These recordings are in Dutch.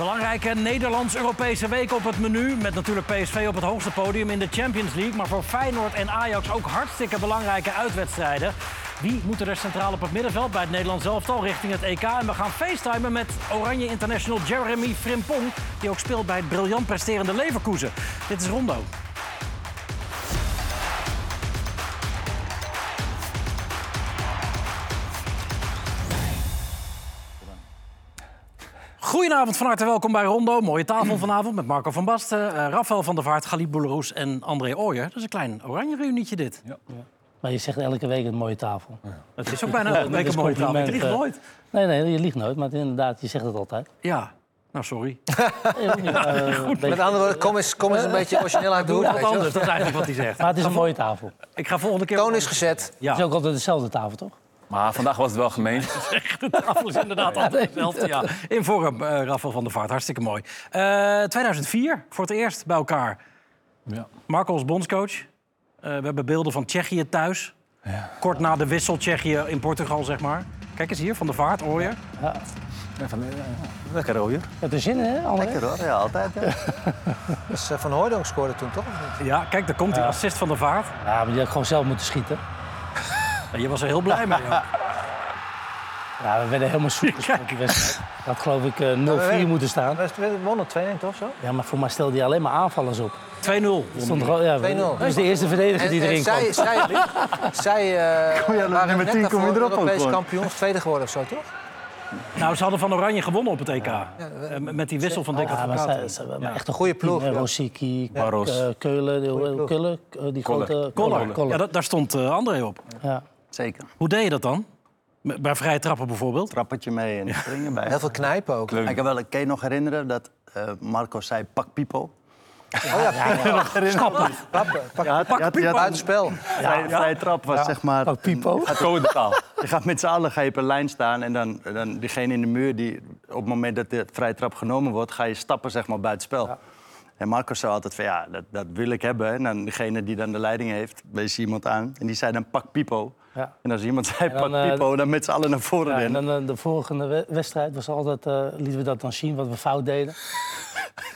Belangrijke Nederlands-Europese week op het menu. Met natuurlijk PSV op het hoogste podium in de Champions League. Maar voor Feyenoord en Ajax ook hartstikke belangrijke uitwedstrijden. Wie moeten er centraal op het middenveld bij het Nederlands elftal richting het EK? En we gaan facetimen met Oranje International Jeremy Frimpong. Die ook speelt bij het briljant presterende Leverkusen. Dit is Rondo. Goedenavond, van harte welkom bij Rondo. Mooie tafel vanavond met Marco van Basten, uh, Rafael van der Vaart, Galip Boeleroes en André Ooyer. Dat is een klein oranje reunietje dit. Ja. Maar je zegt elke week een mooie tafel. Ja. Het is ook bijna elke week een mooie tafel. Je liegt nooit. Nee, nee, je liegt nooit. Maar inderdaad, je zegt het altijd. Ja, nou, sorry. uh, Met andere woorden, kom eens, kom eens een beetje origineel uit de hoed. Wat anders, dat is eigenlijk wat hij zegt. Maar het is een mooie tafel. Ik ga volgende keer... Toon is gezet. Ja. Het is ook altijd dezelfde tafel, toch? Maar vandaag was het wel gemeen. De tafel is inderdaad altijd hetzelfde. Ja. In vorm, uh, Rafael van der Vaart. Hartstikke mooi. Uh, 2004, voor het eerst bij elkaar. Ja. Marco als bondscoach. Uh, we hebben beelden van Tsjechië thuis. Ja. Kort na de wissel Tsjechië in Portugal, zeg maar. Kijk eens hier, Van der Vaart, Ooyer. Ja. Ja, van, lekker Ooyer. Met de zin, hè? André? Lekker hoor, ja, altijd. Hè. dus, Van Hooydonk scoorde toen toch? Of niet? Ja, kijk, daar komt die assist van der Vaart. Ja, maar die had gewoon zelf moeten schieten. Je was er heel blij mee. Ja, ja we werden helemaal zoek op die wedstrijd. had geloof ik uh, 0-4 moeten staan. We wonnen 2-1 toch zo? Ja, maar voor mij stelde hij alleen maar aanvallers op. 2-0. Ja, 2-0. Dus de eerste verdediger die erin kwam. Zij, zij, zij uh, waren met 10 kom je erop Europees kampioens, tweede geworden of zo, toch? Nou, ze hadden van Oranje gewonnen op het EK. Ja, met die wissel van Dick ja, maar ze, ze, ja. Echt een goede ploeg. Rosicki, Barros, Keulen, die, Keulen, die grote... Koller. Ja, daar stond André op. Ja. Zeker. Hoe deed je dat dan? Bij vrije trappen bijvoorbeeld? Trappetje mee en springen bij. Heel veel knijpen ook. Ik kan, wel, ik kan je nog herinneren dat uh, Marco zei pak Pipo. Ja, oh ja, ja, ja. Stappen. Pappen. Pak, ja, pak ja, Pipo. Buitenspel. Vrij, vrije trap was zeg maar... Pak Pipo. Gaat codetaal. Je gaat met z'n allen ga je op een lijn staan... en dan, dan diegene in de muur, die, op het moment dat de vrije trap genomen wordt... ga je stappen zeg maar buitenspel. En Marco zei altijd van ja, dat, dat wil ik hebben. En dan degene die dan de leiding heeft, wees iemand aan. En die zei dan pak Pipo. Ja. En als iemand zei dan, pak Pipo, dan met z'n allen naar voren ja, En dan uh, de volgende wedstrijd was altijd, uh, lieten we dat dan zien, wat we fout deden.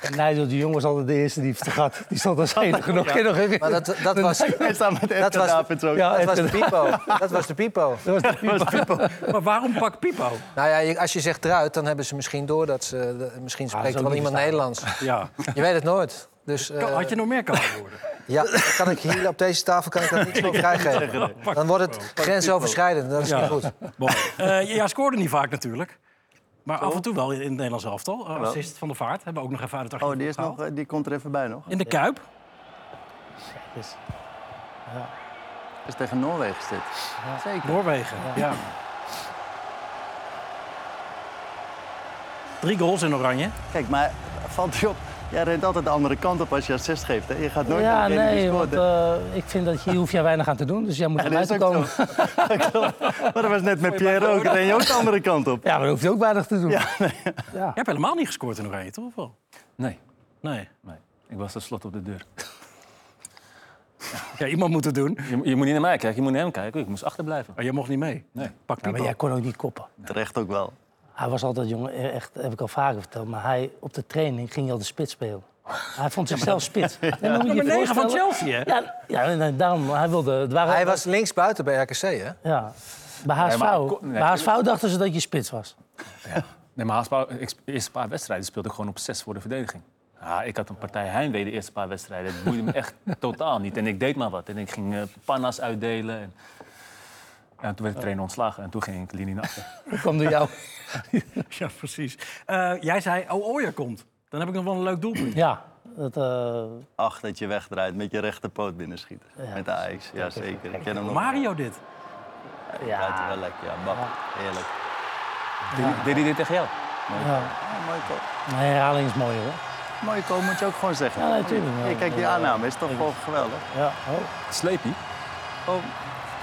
En Nigel de Jong was altijd de eerste die het vergat. Die stond als enige nog. Ja. nog even. Maar dat, dat was... Hij staat met dat was, David zo. Ja, dat was de Pipo. Dat was de Pipo. Dat was de Pipo. maar waarom pak Pipo? Nou ja, als je zegt eruit, dan hebben ze misschien door dat ze... Misschien spreekt ah, wel iemand Nederlands. Ja. Je weet het nooit. Dus, uh, Had je nog meer kunnen worden? Ja, kan ik hier op deze tafel kan ik dat niet zo vrijgeven. Dan wordt het grensoverschrijdend. Dat is ja. niet goed. Uh, ja, scoorde niet vaak natuurlijk. Maar af en toe wel in het Nederlands elftal. Uh, assist van de vaart. Hebben we ook nog even uit het Oh, die, is nog, die komt er even bij nog. In de Kuip. Is, ja. is tegen Noorwegen is dit. Ja. Zeker. Noorwegen, ja. ja. Drie goals in oranje. Kijk, maar valt je op... Jij rent altijd de andere kant op als je assist geeft. Hè? Je gaat nooit ja, naar de nee, want uh, ik vind dat hier hoef je weinig aan te doen. Dus jij moet eruit komen. maar dat was net met Pierre ook. Dan ren je ook de andere kant op. Ja, maar dan hoef je ook weinig te doen. Ja, nee. ja. Je hebt helemaal niet gescoord in Oranje, toch? Wel? Nee. Nee. nee. Ik was de slot op de deur. Ja, iemand moet het doen. Je, je, moet niet naar mij kijken, je moet naar hem kijken. Ik moest achterblijven. Maar oh, je mocht niet mee? Nee. Pak ja, maar jij kon ook niet koppen. Terecht ook wel. Hij was altijd, jongen, echt, heb ik al vaker verteld... maar hij, op de training ging hij al de spits spelen. Hij vond zichzelf spits. Ja. Ja, nummer 9 van Chelsea, hè? Ja, ja daarom, hij wilde... Het waren, hij was linksbuiten bij RKC, hè? Ja. Bij HSV, nee, maar, nee, bij HSV dachten ze dat je spits was. Ja. Nee, maar HSV, de eerste paar wedstrijden speelde ik gewoon op zes voor de verdediging. Ja, ik had een partij heimwee de eerste paar wedstrijden. Dat boeide me echt totaal niet. En ik deed maar wat. En ik ging uh, panna's uitdelen. En, en toen werd de trainer ontslagen en toen ging ik linie naar achter. Hoe kwam door jou? ja, precies. Uh, jij zei, oh, Ooyer komt. Dan heb ik nog wel een leuk doelpunt. Ja. Dat, uh... Ach, dat je wegdraait met je rechterpoot binnenschieten. Ja. Met de Ajax, ja zeker. Ik ken hem nog. Mario dit? Ja, ja. wel lekker. Ja, bak. Heerlijk. Ja. Deed hij dit tegen jou? Mooi ja. mooie koop. Een herhaling is mooi hoor. Mooie koop moet je ook gewoon zeggen. Ja, natuurlijk. Hey, kijk, die aanname is toch gewoon geweldig. Ja. Oh. Sleepie. Oh,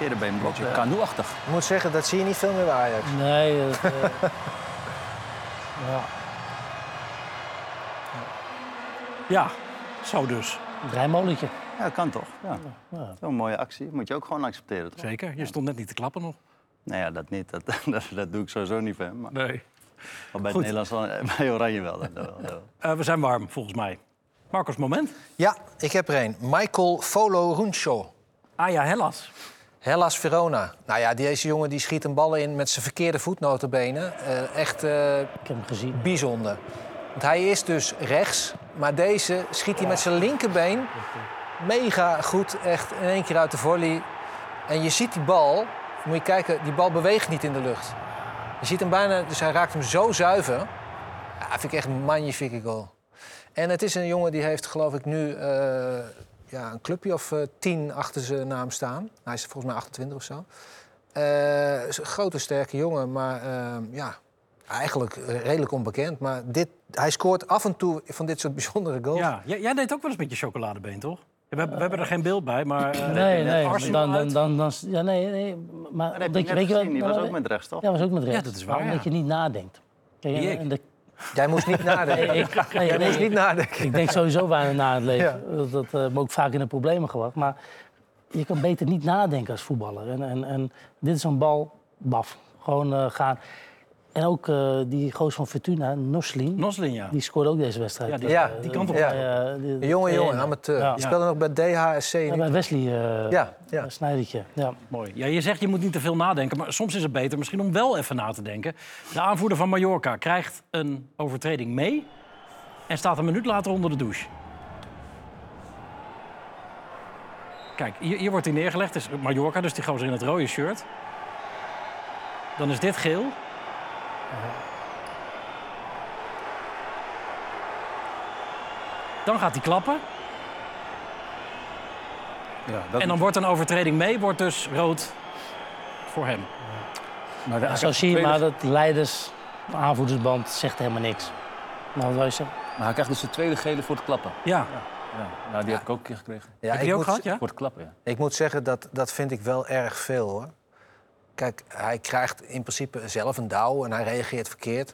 verkeerde beenblok. Ja. Kanoe-achtig. Ik moet zeggen, dat zie je niet veel meer bij Ajax. Nee. Dat, uh... ja. Ja, zo dus. Een draaimolentje. Ja, kan toch. Ja. ja. Zo'n mooie actie. Moet je ook gewoon accepteren, toch? Zeker. Je stond net niet te klappen nog. Nou ja, dat niet. Dat, dat, dat doe ik sowieso niet van hem. Maar... Nee. Maar bij, Goed. het Nederlands wel, bij Oranje wel. dat ja. Eh, we zijn warm, volgens mij. Marcos, moment. Ja, ik heb er een. Michael Folo Runcho. Ah ja, Hellas. Hellas Verona. Nou ja, deze jongen die schiet een bal in met zijn verkeerde voetnotenbenen. Eh echt eh, Ik heb hem gezien. bijzonder. Want hij is dus rechts, maar deze schiet hij met zijn linkerbeen mega goed. Echt in één keer uit de volley. En je ziet die bal, moet je kijken, die bal beweegt niet in de lucht. Je ziet hem bijna, dus hij raakt hem zo zuiver. Ja, vind ik echt een magnifieke goal. En het is een jongen die heeft, geloof ik, nu eh, ja, een clubje of eh, tien achter zijn naam staan. Hij is volgens mij 28 of zo. Eh, is een grote, sterke jongen, maar eh, ja, eigenlijk eh, redelijk onbekend. Maar dit, hij scoort af en toe van dit soort bijzondere goals. Ja, jij, jij deed ook wel eens met je chocoladebeen, toch? We hebben, we hebben er geen beeld bij, maar... eh, Nee, nee. Dan, dan, dan, dan, ja, nee, nee. Maar Dat je weet je gezien, die was ook met rechts, toch? Ja, was ook met rechts. Ja, dat is waar, ja. Omdat je niet nadenkt. Kijk, Wie en- ik? en de- Jij moest niet nadenken. ik, nee, Jij nee, moest niet nadenken. ik denk sowieso weinig na het leven. Dat, dat eh, me ook vaak in de problemen gebracht. Maar je kan beter niet nadenken als voetballer. En, en, en dit is een bal, baf. Gewoon eh, gaan. En ook eh, die goos van Fortuna, Noslin. Noslin, ja. Die scoorde ook deze wedstrijd. Ja, die- Ja, die kant op. Ja. Eh, jonge jongen, amateur. Ja. Die speelde nog bij DHSC. Ja, bij Wesley uh, Ja, ja. Snijdertje. Ja. Mooi. Ja, je zegt je moet niet te veel nadenken, maar soms is het beter misschien om wel even na te denken. De aanvoerder van Mallorca krijgt een overtreding mee en staat een minuut later onder de douche. Kijk, hier, hier wordt hij neergelegd. Het is Mallorca, dus die gozer in het rode shirt. Dan is dit geel. Dan gaat hij klappen. Ja, dat En dan wordt een overtreding mee, wordt dus rood voor hem. maar de- Ja, zo zie je maar dat leiders, aanvoerdersband zegt helemaal niks. Maar wat wil je zeggen? Maar hij krijgt dus de tweede gele voor het klappen. Ja, Ja, nou, die heb ik ook een keer gekregen. Ja, heb je ik die ook moet- gehad, ja? Voor het klappen, ja. Ik moet zeggen, dat, dat vind ik wel erg veel hoor. Kijk, hij krijgt in principe zelf een douw en hij reageert verkeerd.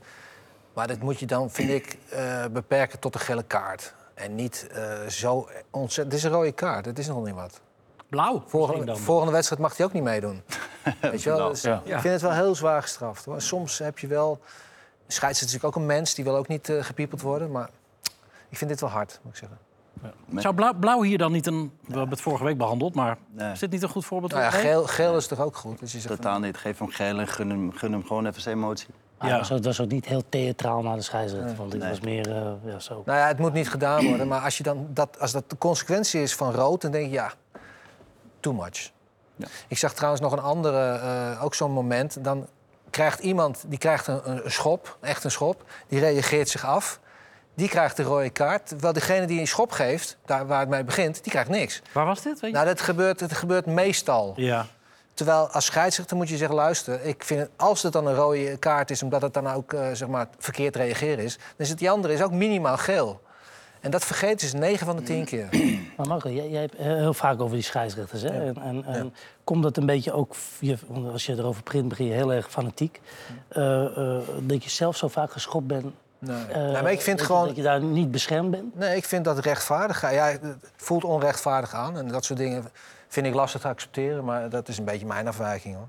Maar dat moet je dan, vind ik, eh, beperken tot een gele kaart. En niet eh, zo ontzettend... Het is een rode kaart, het is nog niet wat. blauw. Volgende, wedstrijd mag hij ook niet meedoen. Weet je wel? Dus ja. Ik vind het wel heel zwaar gestraft. Hoor. Soms heb je wel... Scheidsrechter is natuurlijk ook een mens, die wil ook niet eh, gepiepeld worden. Maar ik vind dit wel hard, moet ik zeggen. Zou blauw, blauw hier dan niet een... We hebben het vorige week behandeld, maar Nee. is dit niet een goed voorbeeld? Nou ja, Nee? geel, geel is toch ook goed? Dus je zegt van- Totaal niet. Geef hem geel en gun hem, gun hem gewoon even zijn emotie. Ja. het was, ook- het was ook niet heel theatraal naar de scheidsrechter. Want het Nee. was meer eh, ja, zo. Nou ja, het moet niet gedaan worden. Maar als, je dan dat, als dat de consequentie is van rood, dan denk ik ja, too much. Ja. Ik zag trouwens nog een andere, eh, ook zo'n moment. Dan krijgt iemand die krijgt een, een schop, echt een schop. Die reageert zich af. Die krijgt de rode kaart. Terwijl degene die een schop geeft, daar waar het mee begint, die krijgt niks. Waar was dit? Weet je? Nou, dat gebeurt, het gebeurt meestal. Ja. Terwijl als scheidsrechter moet je zeggen, luister, ik vind als het dan een rode kaart is, omdat het dan ook eh, zeg maar, verkeerd reageren is, dan is het die andere is ook minimaal geel. En dat vergeten ze 9 van de 10 keer. Maar Marco, jij, jij hebt heel vaak over die scheidsrechters. Hè? En, en, en komt dat een beetje ook... Je, als je erover print, begin je heel erg fanatiek. Eh, eh, dat je zelf zo vaak geschopt bent. Nee. eh, Nee, maar ik vind dat je- gewoon. Dat je daar niet beschermd bent. Nee, ik vind dat rechtvaardig. Ja, het voelt onrechtvaardig aan. En dat soort dingen vind ik lastig te accepteren. Maar dat is een beetje mijn afwijking hoor.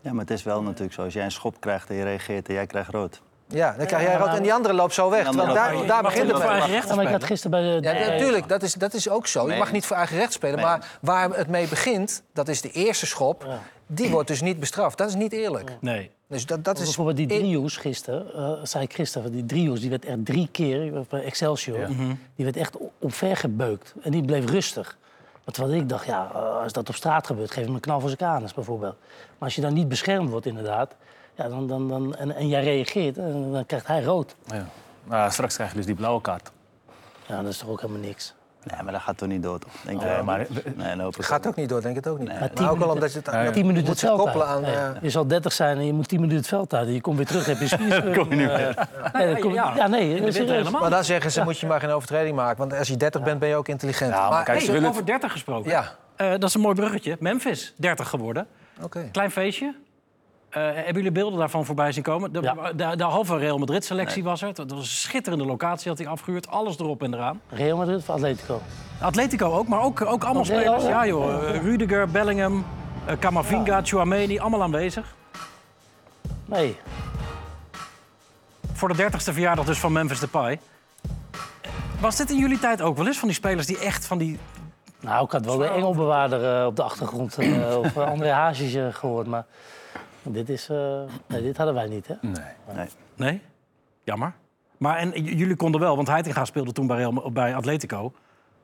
Ja, maar het is wel natuurlijk zo. Als jij een schop krijgt en je reageert en jij krijgt rood. Ja, dan krijg jij rood en die andere loopt zo weg. Andere Terwijl daar, daar begint het voor mee. Ja, maar ik had gisteren bij de... Ja, natuurlijk, dat is, dat is ook zo. Je mag niet voor eigen recht spelen. Nee. Maar waar het mee begint, dat is de eerste schop. Ja. Die wordt dus niet bestraft. Dat is niet eerlijk. Nee. Dus dat, dat is Bijvoorbeeld die driehoes gisteren, eh, zei ik gisteren, die driehoes, die werd echt drie keer, bij Excelsior, Ja. die werd echt omver gebeukt. En die bleef rustig. Maar terwijl ik dacht, ja, eh, als dat op straat gebeurt, geef hem een knal voor zijn kanus bijvoorbeeld. Maar als je dan niet beschermd wordt inderdaad, ja, dan, dan, dan, en, en jij reageert, eh, dan krijgt hij rood. Ja. Maar straks krijg je dus die blauwe kaart. Ja, dat is toch ook helemaal niks. Nee, maar dat gaat toch niet door, toch? Denk Nee, wel. maar- Nee, ik gaat ook niet door, denk ik het ook niet. Nee. Maar ook minuten- omdat je het dat minuten moet het je veld koppelen uit. aan... Nee, eh, Je zal 30 zijn en je moet 10 minuten het veld uit. En je komt weer terug, heb je spier. Kom je niet meer. Nee, dat komt- Ja, ja, nee, serieus. helemaal. maar dan zeggen ze, moet je maar geen overtreding maken. Want als je 30 bent, ben je ook intelligent. Ja, maar kijk, Hey, ze willen over 30 gesproken. Ja, Eh, dat is een mooi bruggetje. Memphis, 30 geworden. oké. Klein feestje. Eh, hebben jullie beelden daarvan voorbij zien komen? De, Ja. de, de halve Real Madrid-selectie was er. Dat was een schitterende locatie, had hij afgehuurd. Alles erop en eraan. Real Madrid of Atletico? Atletico ook, maar ook, ook allemaal Real, spelers. ja? Ja joh, Eh, Rudiger, Bellingham, eh, Camavinga, Chouameni, allemaal aanwezig. Nee. voor de 30ste verjaardag dus van Memphis Depay. Was dit in jullie tijd ook wel eens van die spelers die echt van die... Nou, ik had wel de engelbewaarder eh, op de achtergrond eh, of eh, André Hazes eh, gehoord. Maar dit, is, eh, nee, dit hadden wij niet, hè? Nee. Nee. Nee? Jammer. Maar en jullie konden wel, want Heitinga speelde toen bij, Real, bij Atletico.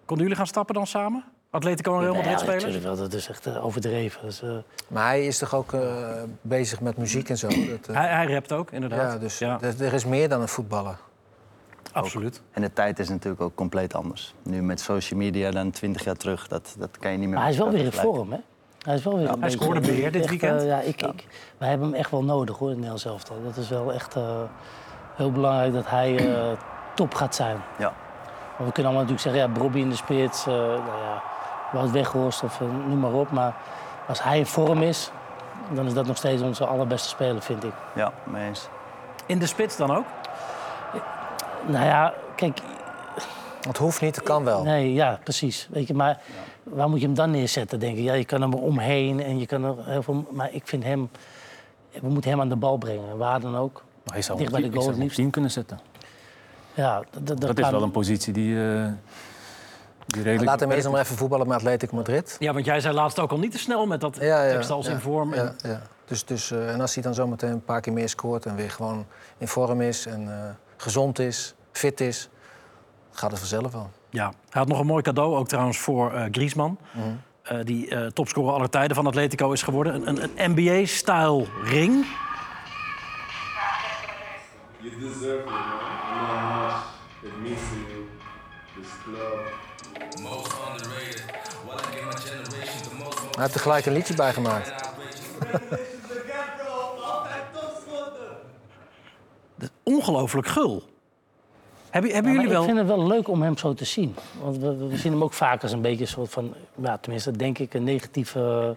Konden jullie gaan stappen dan samen? Atletico en Real Madrid ja, spelers? natuurlijk wel. Dat is echt eh, overdreven. Dus, eh, Maar hij is toch ook eh, bezig met muziek en zo? Dat, eh, Hij, hij rapt ook, inderdaad. ja, dus ja, er- er is meer dan een voetballer. absoluut. En de tijd is natuurlijk ook compleet anders. Nu met social media dan 20 jaar terug, dat, dat kan je niet meer maar hij is wel weer in vorm, hè? Hij is wel weer hij scoorde weer dit echt, weekend. eh, ja, ik, ik, wij hebben hem echt wel nodig, hoor, in Nederland zelf. Dat is wel echt eh, heel belangrijk dat hij eh, top gaat zijn. Ja. Want we kunnen allemaal natuurlijk zeggen, ja, Bobby in de spits, eh nou ja, Wout Weghorst of noem maar op. Maar als hij in vorm is, dan is dat nog steeds onze allerbeste speler, vind ik. Ja, mee eens. In de spits dan ook? Nou ja, kijk, Het hoeft niet, het kan wel. Nee, ja, precies. Weet je, maar waar moet je hem dan neerzetten, denk ik? Ja, je kan hem er omheen en je kan er heel veel... Maar ik vind hem... We moeten hem aan de bal brengen, waar dan ook. Maar hij zou Dicht bij de goal ik zou hem op liefst. 10 kunnen zetten. Ja, dat, dat, Dat is wel een positie die, eh die redelijk... Laat hem eerst nog maar even voetballen met Atletico Madrid. Ja, want jij zei laatst ook al niet te snel met dat Ja, ja, tekst als ja, in vorm. En- Ja, ja. Dus, dus, eh, en als hij dan zometeen een paar keer meer scoort en weer gewoon in vorm is en eh, gezond is, fit is, gaat het vanzelf wel. Ja, hij had nog een mooi cadeau, ook trouwens voor eh Griezmann. eh, die eh, topscorer aller tijden van Atletico is geworden. Een, een, een NBA-style ring. You deserve it, man. I know how much it means to you. This club. Hij heeft er gelijk een liedje bij gemaakt. Ongelooflijk gul. Hebben, hebben Ja, maar jullie wel... Ik vind het wel leuk om hem zo te zien. Want we, we zien hem ook vaak als een beetje een soort van... Ja, tenminste, denk ik, een negatieve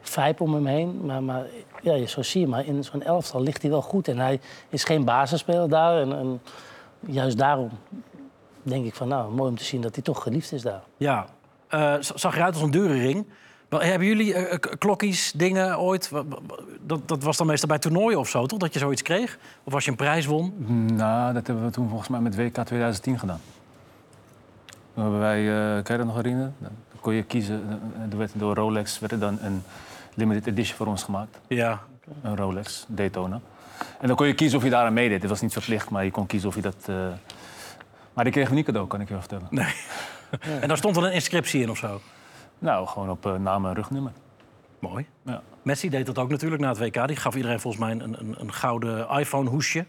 vibe om hem heen. Maar, maar ja, zo zie je maar. In zo'n elftal ligt hij wel goed. En hij is geen basisspeler daar. En, en juist daarom denk ik van... Nou, mooi om te zien dat hij toch geliefd is daar. Ja, z- zag eruit als een dure ring. Wel, Hebben jullie eh, k- klokkies, dingen ooit? Dat, dat was dan meestal bij toernooien of zo, toch? Dat je zoiets kreeg? Of als je een prijs won? Nou, dat hebben we toen volgens mij met WK 2010 gedaan. Toen hebben wij, eh kan je dat nog herinneren? Dan kon je kiezen, eh, er werd door Rolex werd er dan een limited edition voor ons gemaakt. Ja. Een Rolex Daytona. En dan kon je kiezen of je daaraan meedeed. Het was niet verplicht, maar je kon kiezen of je dat... eh, Maar die kregen we niet cadeau, kan ik je wel vertellen. Nee. En daar stond dan een inscriptie in of zo? Nou, gewoon op eh, naam en rugnummer. Mooi. Ja. Messi deed dat ook natuurlijk na het WK. Die gaf iedereen volgens mij een, een, een gouden iPhone-hoesje.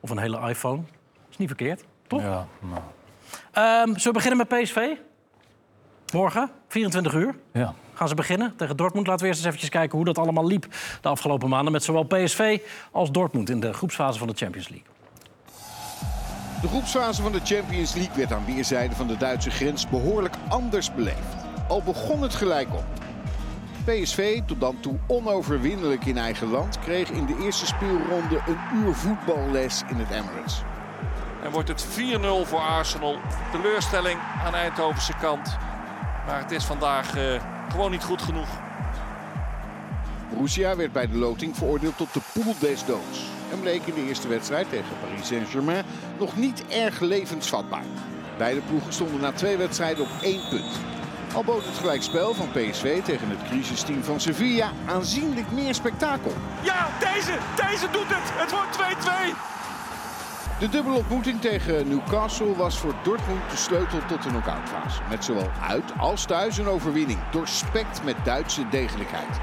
Of een hele iPhone. is niet verkeerd, toch? Ja, nou, Ehm, zullen we beginnen met PSV? Morgen, 24 uur. ja. gaan ze beginnen tegen Dortmund. Laten we eerst eens eventjes kijken hoe dat allemaal liep de afgelopen maanden... met zowel PSV als Dortmund in de groepsfase van de Champions League. De groepsfase van de Champions League werd aan weerszijden van de Duitse grens behoorlijk anders beleefd. Al begon het gelijk op. PSV, tot dan toe onoverwinnelijk in eigen land, kreeg in de eerste speelronde een uur voetballes in het Emirates. En wordt het 4-0 voor Arsenal. Teleurstelling aan Eindhovense kant. Maar het is vandaag eh, gewoon niet goed genoeg. Borussia werd bij de loting veroordeeld tot de pool des doods. En bleek in de eerste wedstrijd tegen Paris Saint-Germain nog niet erg levensvatbaar. Beide ploegen stonden na twee wedstrijden op één punt. Al bood het gelijkspel van PSV tegen het crisisteam van Sevilla aanzienlijk meer spektakel. Ja, deze, deze doet het. Het wordt 2-2. De dubbele ontmoeting tegen Newcastle was voor Dortmund de sleutel tot de knock-outfase. Met zowel uit als thuis een overwinning, doorspekt met Duitse degelijkheid.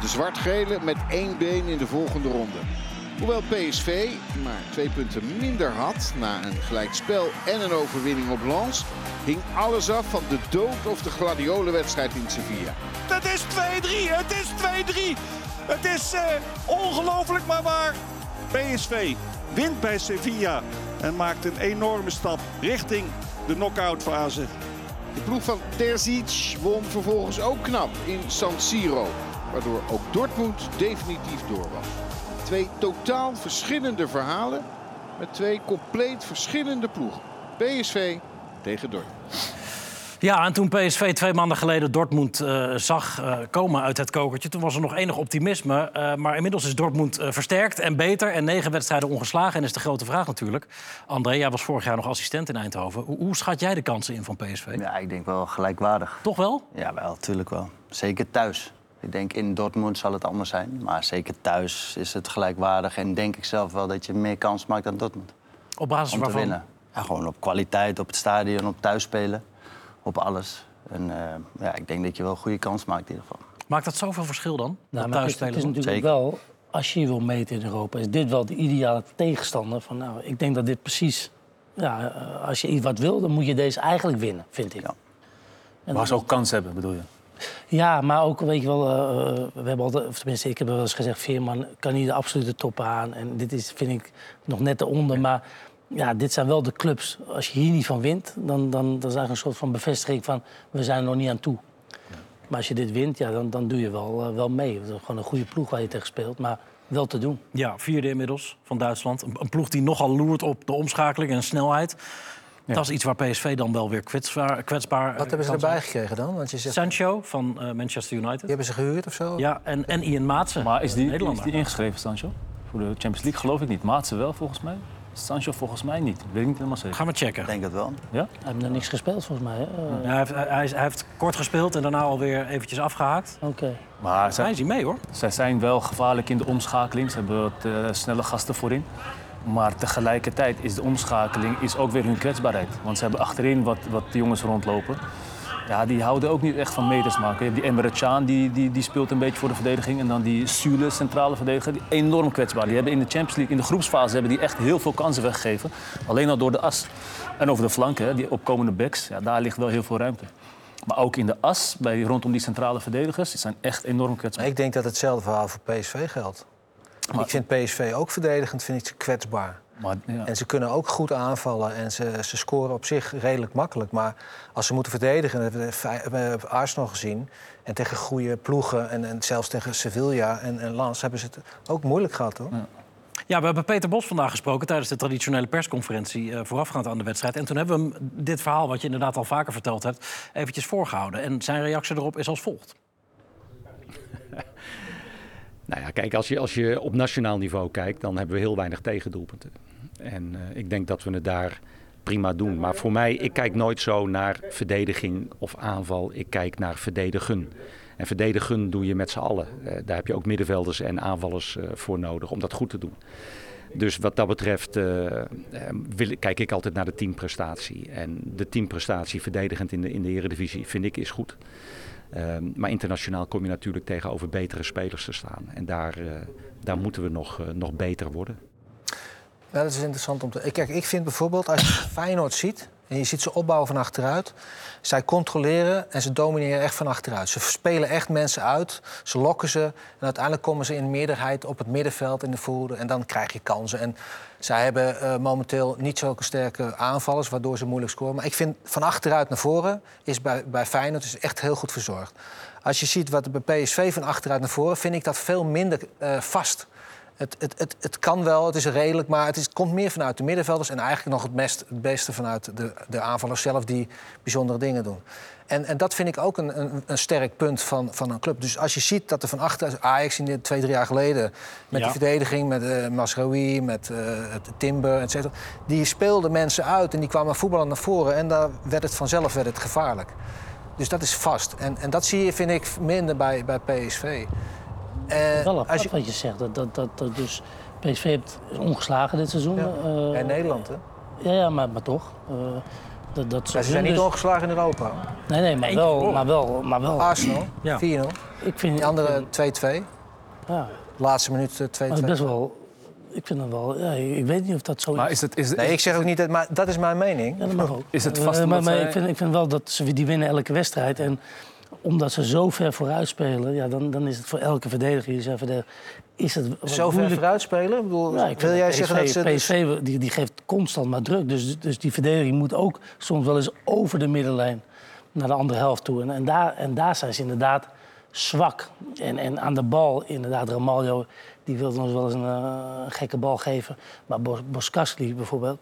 De zwart-gele met één been in de volgende ronde. Hoewel PSV maar twee punten minder had na een gelijkspel en een overwinning op Lens, hing alles af van de dood of de gladiolenwedstrijd in Sevilla. Het is 2-3. Het is 2-3. Het is eh, ongelooflijk maar waar. PSV wint bij Sevilla en maakt een enorme stap richting de knock-out fase. De ploeg van Terzic won vervolgens ook knap in San Siro, waardoor ook Dortmund definitief door was. Twee totaal verschillende verhalen met twee compleet verschillende ploegen. PSV tegen Dortmund. Ja, en toen PSV twee maanden geleden Dortmund eh, zag eh, komen uit het kokertje... toen was er nog enig optimisme. eh, maar inmiddels is Dortmund eh, versterkt en beter... en negen wedstrijden ongeslagen. En is de grote vraag natuurlijk. André, jij was vorig jaar nog assistent in Eindhoven. Hoe, hoe schat jij de kansen in van PSV? Ja, ik denk wel gelijkwaardig. Toch wel? Ja, wel, natuurlijk wel. Zeker thuis. Ik denk in Dortmund zal het anders zijn. Maar zeker thuis is het gelijkwaardig. En denk ik zelf wel dat je meer kans maakt dan Dortmund. Op basis Om te waarvan? winnen. Ja, gewoon op kwaliteit, op het stadion, op thuisspelen. Op alles. En eh, ja, ik denk dat je wel een goede kans maakt in ieder geval. Maakt dat zoveel verschil dan? Nou, maar het, is- het is thuisspelen? natuurlijk Zeker. wel, als je je wil meten in Europa, is dit wel de ideale tegenstander. Van, nou, ik denk dat dit precies, ja, eh, als je iets wat wil, dan moet je deze eigenlijk winnen, vind ik. Ja. En Waar ze ook kans hebben, bedoel je? Ja, maar ook, weet je wel, eh, eh, we hebben altijd, of tenminste, ik heb wel eens gezegd, Veerman kan niet de absolute top aan. En dit is, vind ik, nog net eronder. Maar ja, dit zijn wel de clubs. Als je hier niet van wint, dan, dan, dan is eigenlijk een soort van bevestiging van, we zijn er nog niet aan toe. Maar als je dit wint, ja, dan, dan doe je wel, eh, wel mee. Het is gewoon een goede ploeg waar je tegen speelt, maar wel te doen. Ja, vierde inmiddels van Duitsland. Een, een ploeg die nogal loert op de omschakeling en snelheid. Dat is iets waar PSV dan wel weer kwetsbaar, kwetsbaar Wat hebben ze erbij zijn. gekregen dan? Want je zegt, Sancho van eh, Manchester die United. hebben ze gehuurd of zo? Ja, en, en Ian Maatsen. Maar is die, is die ingeschreven, Sancho? Voor de Champions League geloof ik niet. Maatse wel, volgens mij. Sancho volgens mij niet. Weet ik niet helemaal zeker. Gaan we checken. Ik denk het wel. Ja? Hij heeft nog niks gespeeld, volgens mij. hè? Eh, Ja, hij, heeft, hij, is- hij heeft kort gespeeld en daarna alweer eventjes afgehaakt. Oké. Maar Hij zij, is hier mee hoor. zij zijn wel gevaarlijk in de omschakeling. Ze hebben wat eh, snelle gasten voorin. Maar tegelijkertijd is de omschakeling is ook weer hun kwetsbaarheid. Want ze hebben achterin wat, wat jongens rondlopen. Ja, die houden ook niet echt van meters maken. Je hebt die Emre Can, die, die, die speelt een beetje voor de verdediging. En dan die Sule, centrale verdediger, die enorm kwetsbaar. Die hebben in de Champions League, in de groepsfase, hebben die echt heel veel kansen weggegeven. Alleen al door de as. En over de flanken, die opkomende backs, ja, daar ligt wel heel veel ruimte. Maar ook in de as, bij, rondom die centrale verdedigers, die zijn echt enorm kwetsbaar. Ik denk dat hetzelfde verhaal voor PSV geldt. Ik vind PSV ook verdedigend vind ik ze kwetsbaar. Maar, ja. En ze kunnen ook goed aanvallen en ze, ze scoren op zich redelijk makkelijk. Maar als ze moeten verdedigen, dat hebben we Arsenal gezien... en tegen goede ploegen en, en zelfs tegen Sevilla en, en Lens... hebben ze het ook moeilijk gehad, hoor. Ja, we hebben Peter Bos vandaag gesproken tijdens de traditionele persconferentie eh, voorafgaand aan de wedstrijd. En toen hebben we hem dit verhaal, wat je inderdaad al vaker verteld hebt, eventjes voorgehouden. En zijn reactie erop is als volgt. Nou ja, kijk, als je, als je op nationaal niveau kijkt, dan hebben we heel weinig tegendoelpunten. En eh, ik denk dat we het daar prima doen. Maar voor mij, ik kijk nooit zo naar verdediging of aanval. Ik kijk naar verdedigen. En verdedigen doe je met z'n allen. Eh, daar heb je ook middenvelders en aanvallers eh, voor nodig om dat goed te doen. Dus wat dat betreft kijk ik altijd naar de teamprestatie. En de teamprestatie verdedigend in de, in de Eredivisie vind ik is goed. Ehm, maar internationaal kom je natuurlijk tegenover betere spelers te staan. En daar, eh, daar moeten we nog, eh, nog beter worden. Ja, dat is interessant om te... Kijk, ik vind bijvoorbeeld, als je Feyenoord ziet... en je ziet ze opbouwen van achteruit... zij controleren en ze domineren echt van achteruit. Ze spelen echt mensen uit, ze lokken ze... en uiteindelijk komen ze in meerderheid op het middenveld in de voeren... en dan krijg je kansen. En zij hebben eh, momenteel niet zulke sterke aanvallers... waardoor ze moeilijk scoren. Maar ik vind van achteruit naar voren is bij, bij Feyenoord is echt heel goed verzorgd. Als je ziet wat er bij PSV van achteruit naar voren... vind ik dat veel minder eh, vast... Het, het, het, het kan wel, het is redelijk, maar het, is, het komt meer vanuit de middenvelders... en eigenlijk nog het, het beste vanuit de, de aanvallers zelf die bijzondere dingen doen. En, en dat vind ik ook een, een, een sterk punt van, van een club. Dus als je ziet dat er van achter Ajax in de twee, drie jaar geleden... met Ja. die verdediging, met eh Masraoui, met het Timber, et cetera... die speelden mensen uit en die kwamen voetballen naar voren... en daar werd het vanzelf werd het gevaarlijk. Dus dat is vast. En, en dat zie je, vind ik, minder bij, bij PSV. Eh, Wel apart als je, wat je zegt. Dat, dat, dat, dat dus PSV heeft ongeslagen dit seizoen. Ja. eh, in Nederland, hè? Ja, ja maar, maar toch. eh, dat, dat Ja, ze zijn niet dus- ongeslagen in Europa. Nee, nee, maar wel. Maar wel, maar wel. Arsenal, Ja. 4-0. ik vind, Die andere 2-2. Ja, Laatste minuut eh, 2-2. maar het is best wel. Ik vind het wel. Ja, ik weet niet of dat zo Maar is. het, is, het- Nee, ik zeg ook niet dat, maar dat is mijn mening. Ja, dat mag ook. Is het vast maar, omdat maar zij- ik, vind, ik vind wel dat ze die winnen elke wedstrijd. En omdat ze zo ver vooruit spelen, ja, dan, dan is het voor elke verdediger die zijn verdediger, is het Zo ver vooruit spelen? Ik bedoel, ik wil jij PSV, zeggen dat ze... dus- die, die geeft constant maar druk. Dus, dus die verdediging moet ook soms wel eens over de middenlijn naar de andere helft toe. En, en, daar, en daar zijn ze inderdaad zwak. En, en aan de bal, inderdaad, Ramaljo... die wilde ons wel eens een, eh, gekke bal geven. Maar Bos, Boskasli bijvoorbeeld...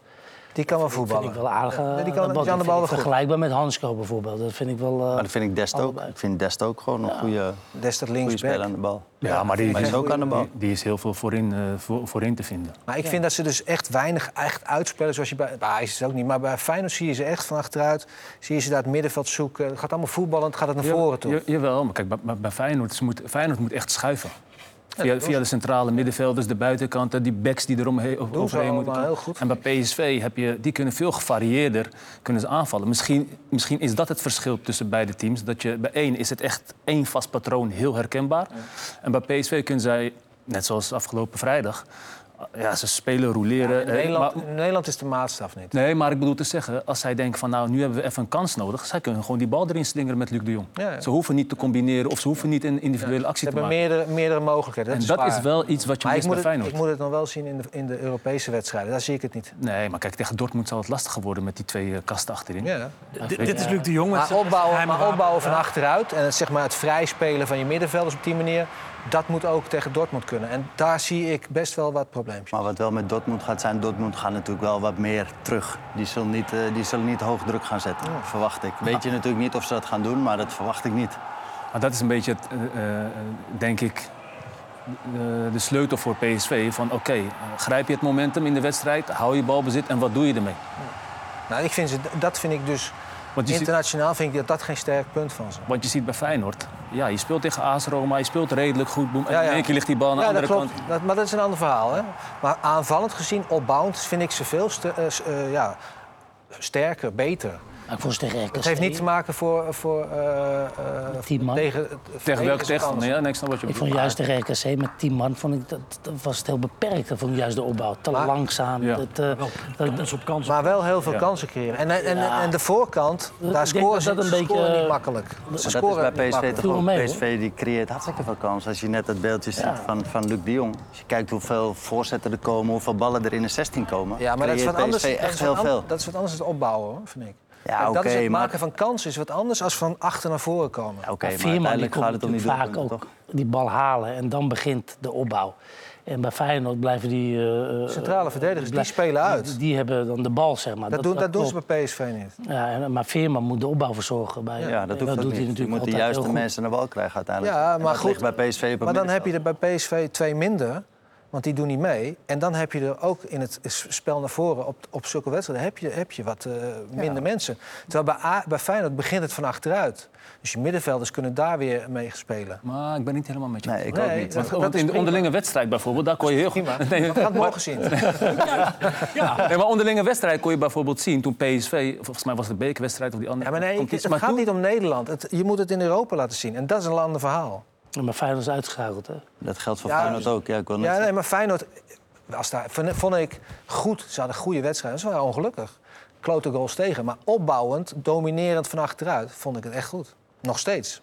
Die kan wel vind voetballen. ik wel aardig. Ja, eh, die aan kan, de bal. de vind. Vergelijkbaar met Hansko bijvoorbeeld. Dat vind ik wel... eh, Maar dat vind ik Dest ook. Ik vind Dest ook gewoon een goede, Des dat goede linksback. speler aan de bal. Ja, maar die, Maar hij is ook aan de bal. die, die is heel veel voorin, eh, voor, voorin te vinden. Maar ik vind dat ze dus echt weinig echt uitspelen zoals je bij... Bij Ajax is het ook niet, maar bij Feyenoord zie je ze echt van achteruit. Zie je ze daar het middenveld zoeken. Het gaat allemaal voetballend, gaat het naar voren toe. Ja, jawel, maar kijk, bij, bij- bij Feyenoord, ze moet, Feyenoord moet echt schuiven. Via, via de centrale middenvelders, de buitenkanten, die backs die er omheen, ze overheen moeten komen. En bij PSV heb je, die kunnen veel gevarieerder kunnen ze aanvallen. Misschien, misschien is dat het verschil tussen beide teams. Dat je, bij één is het echt één vast patroon, heel herkenbaar. En bij PSV kunnen zij, net zoals afgelopen vrijdag, ja, ze spelen, roleren. In Nederland, maar- in Nederland is de maatstaf niet. Nee, maar ik bedoel te zeggen, als zij denken van nou, nu hebben we even een kans nodig. Zij kunnen gewoon die bal erin slingeren met Luc de Jong. Ja, ja. Ze hoeven niet te combineren of ze hoeven niet een individuele Ze actie te hebben maken. meerdere, meerdere mogelijkheden. en Dat dat is, wel iets wat je Maar mist moet, bij het, Feyenoord. ik moet het dan wel zien in de, in de Europese wedstrijden. Daar zie ik het niet. Nee, maar kijk, tegen Dortmund zal het lastiger worden met die twee eh, kasten achterin. Ja. Dit, dit is Luc de Jong. met Maar opbouwen, maar opbouwen van achteruit en het, zeg maar, het vrijspelen van je middenvelders op die manier... dat moet ook tegen Dortmund kunnen. En daar zie ik best wel wat probleempjes. Maar wat wel met Dortmund gaat zijn, Dortmund gaat natuurlijk wel wat meer terug. Die zullen niet, eh, die zullen niet hoog druk gaan zetten, verwacht ik. Weet je natuurlijk niet of ze dat gaan doen, maar dat verwacht ik niet. Maar dat is een beetje, het, eh, eh, denk ik, de, de sleutel voor PSV. Van oké, grijp je het momentum in de wedstrijd, hou je balbezit en wat doe je ermee? Nou, ik vind ze, dat vind ik dus... Ziet, Internationaal vind ik dat dat geen sterk punt van ze. want je ziet bij Feyenoord, ja, je speelt tegen AS Roma, je speelt redelijk goed. Boem, en Ja, in één keer ligt die bal aan de Ja, andere dat klopt. kant. Dat, maar dat is een ander verhaal. Hè? Maar aanvallend gezien, opbouwend, vind ik ze veel eh, eh, ja, sterker, beter. Ik vond ze tegen RKC. Het heeft niet te maken voor, voor eh, eh, Tien man. tegen, het Tegen welke verdedigers tegen? kans. Nee, ja, nee, ik snap wat je Ik vond juist tegen RKC met 10 man vond ik dat, dat was het heel beperkt. Dat vond ik juist de opbouw. Te Maar- langzaam. Ja. Dat, eh, op kans. Maar wel heel veel Ja. kansen creëren. En, en, en, Ja. en de voorkant, daar scoren dat ze, dat een ze beetje, scoren niet makkelijk. Ze scoren is bij PSV makkelijk. toch ook. PSV die creëert hartstikke veel kansen. Als je net het beeldje ziet Ja. van, van Luc de Jong. Als je kijkt hoeveel voorzetten er komen, hoeveel ballen er in de 16 komen. Ja, maar dat is, wat anders, PSV dat, is echt heel veel. dat is wat anders dan opbouwen, hoor, vind ik. Ja, Kijk, dat is oké, het maar- maken van kansen is wat anders dan van achter naar voren komen. Ja, maar Veerman die komt gaat het om die natuurlijk vaak ook toch? die bal halen. En dan begint de opbouw. En bij Feyenoord blijven die... eh, eh, Centrale verdedigers, die spelen uit. Die, die hebben dan de bal, zeg maar. Dat, doen, dat doen ze bij PSV niet. Ja, en, maar Veerman moet de opbouw verzorgen. Bij, Ja, dat doet niet. hij je natuurlijk moet de juiste mensen naar bal krijgen uiteindelijk. Ja, maar dat goed. bij PSV Maar dan heb je er bij PSV twee minder, want die doen niet mee. En dan heb je er ook in het spel naar voren, op, op zulke wedstrijden, heb je, heb je wat eh, minder mensen. Terwijl bij, A, bij Feyenoord begint het van achteruit. Dus je middenvelders kunnen daar weer mee spelen. Maar ik ben niet helemaal met je. Nee, ik Nee, ook niet. dat- Want in de onderlinge wedstrijd bijvoorbeeld, daar kon je heel Prima. Nee, gaan het morgen zien. Nee, maar onderlinge wedstrijd kon je bijvoorbeeld zien toen PSV, volgens mij was het de bekerwedstrijd of die andere. Ja, maar nee, het, competitie, het maar gaat toen- niet om Nederland. Het, je moet het in Europa laten zien. En dat is een ander verhaal. Maar Feyenoord is uitgeschakeld, hè? Dat geldt voor Ja, Feyenoord ook. Ja, ik wil Ja, nee, maar Feyenoord als daar, vond, vond ik goed. Ze hadden goede wedstrijden. Ze waren ongelukkig. Klote goals tegen. Maar opbouwend, dominerend van achteruit, vond ik het echt goed. Nog steeds.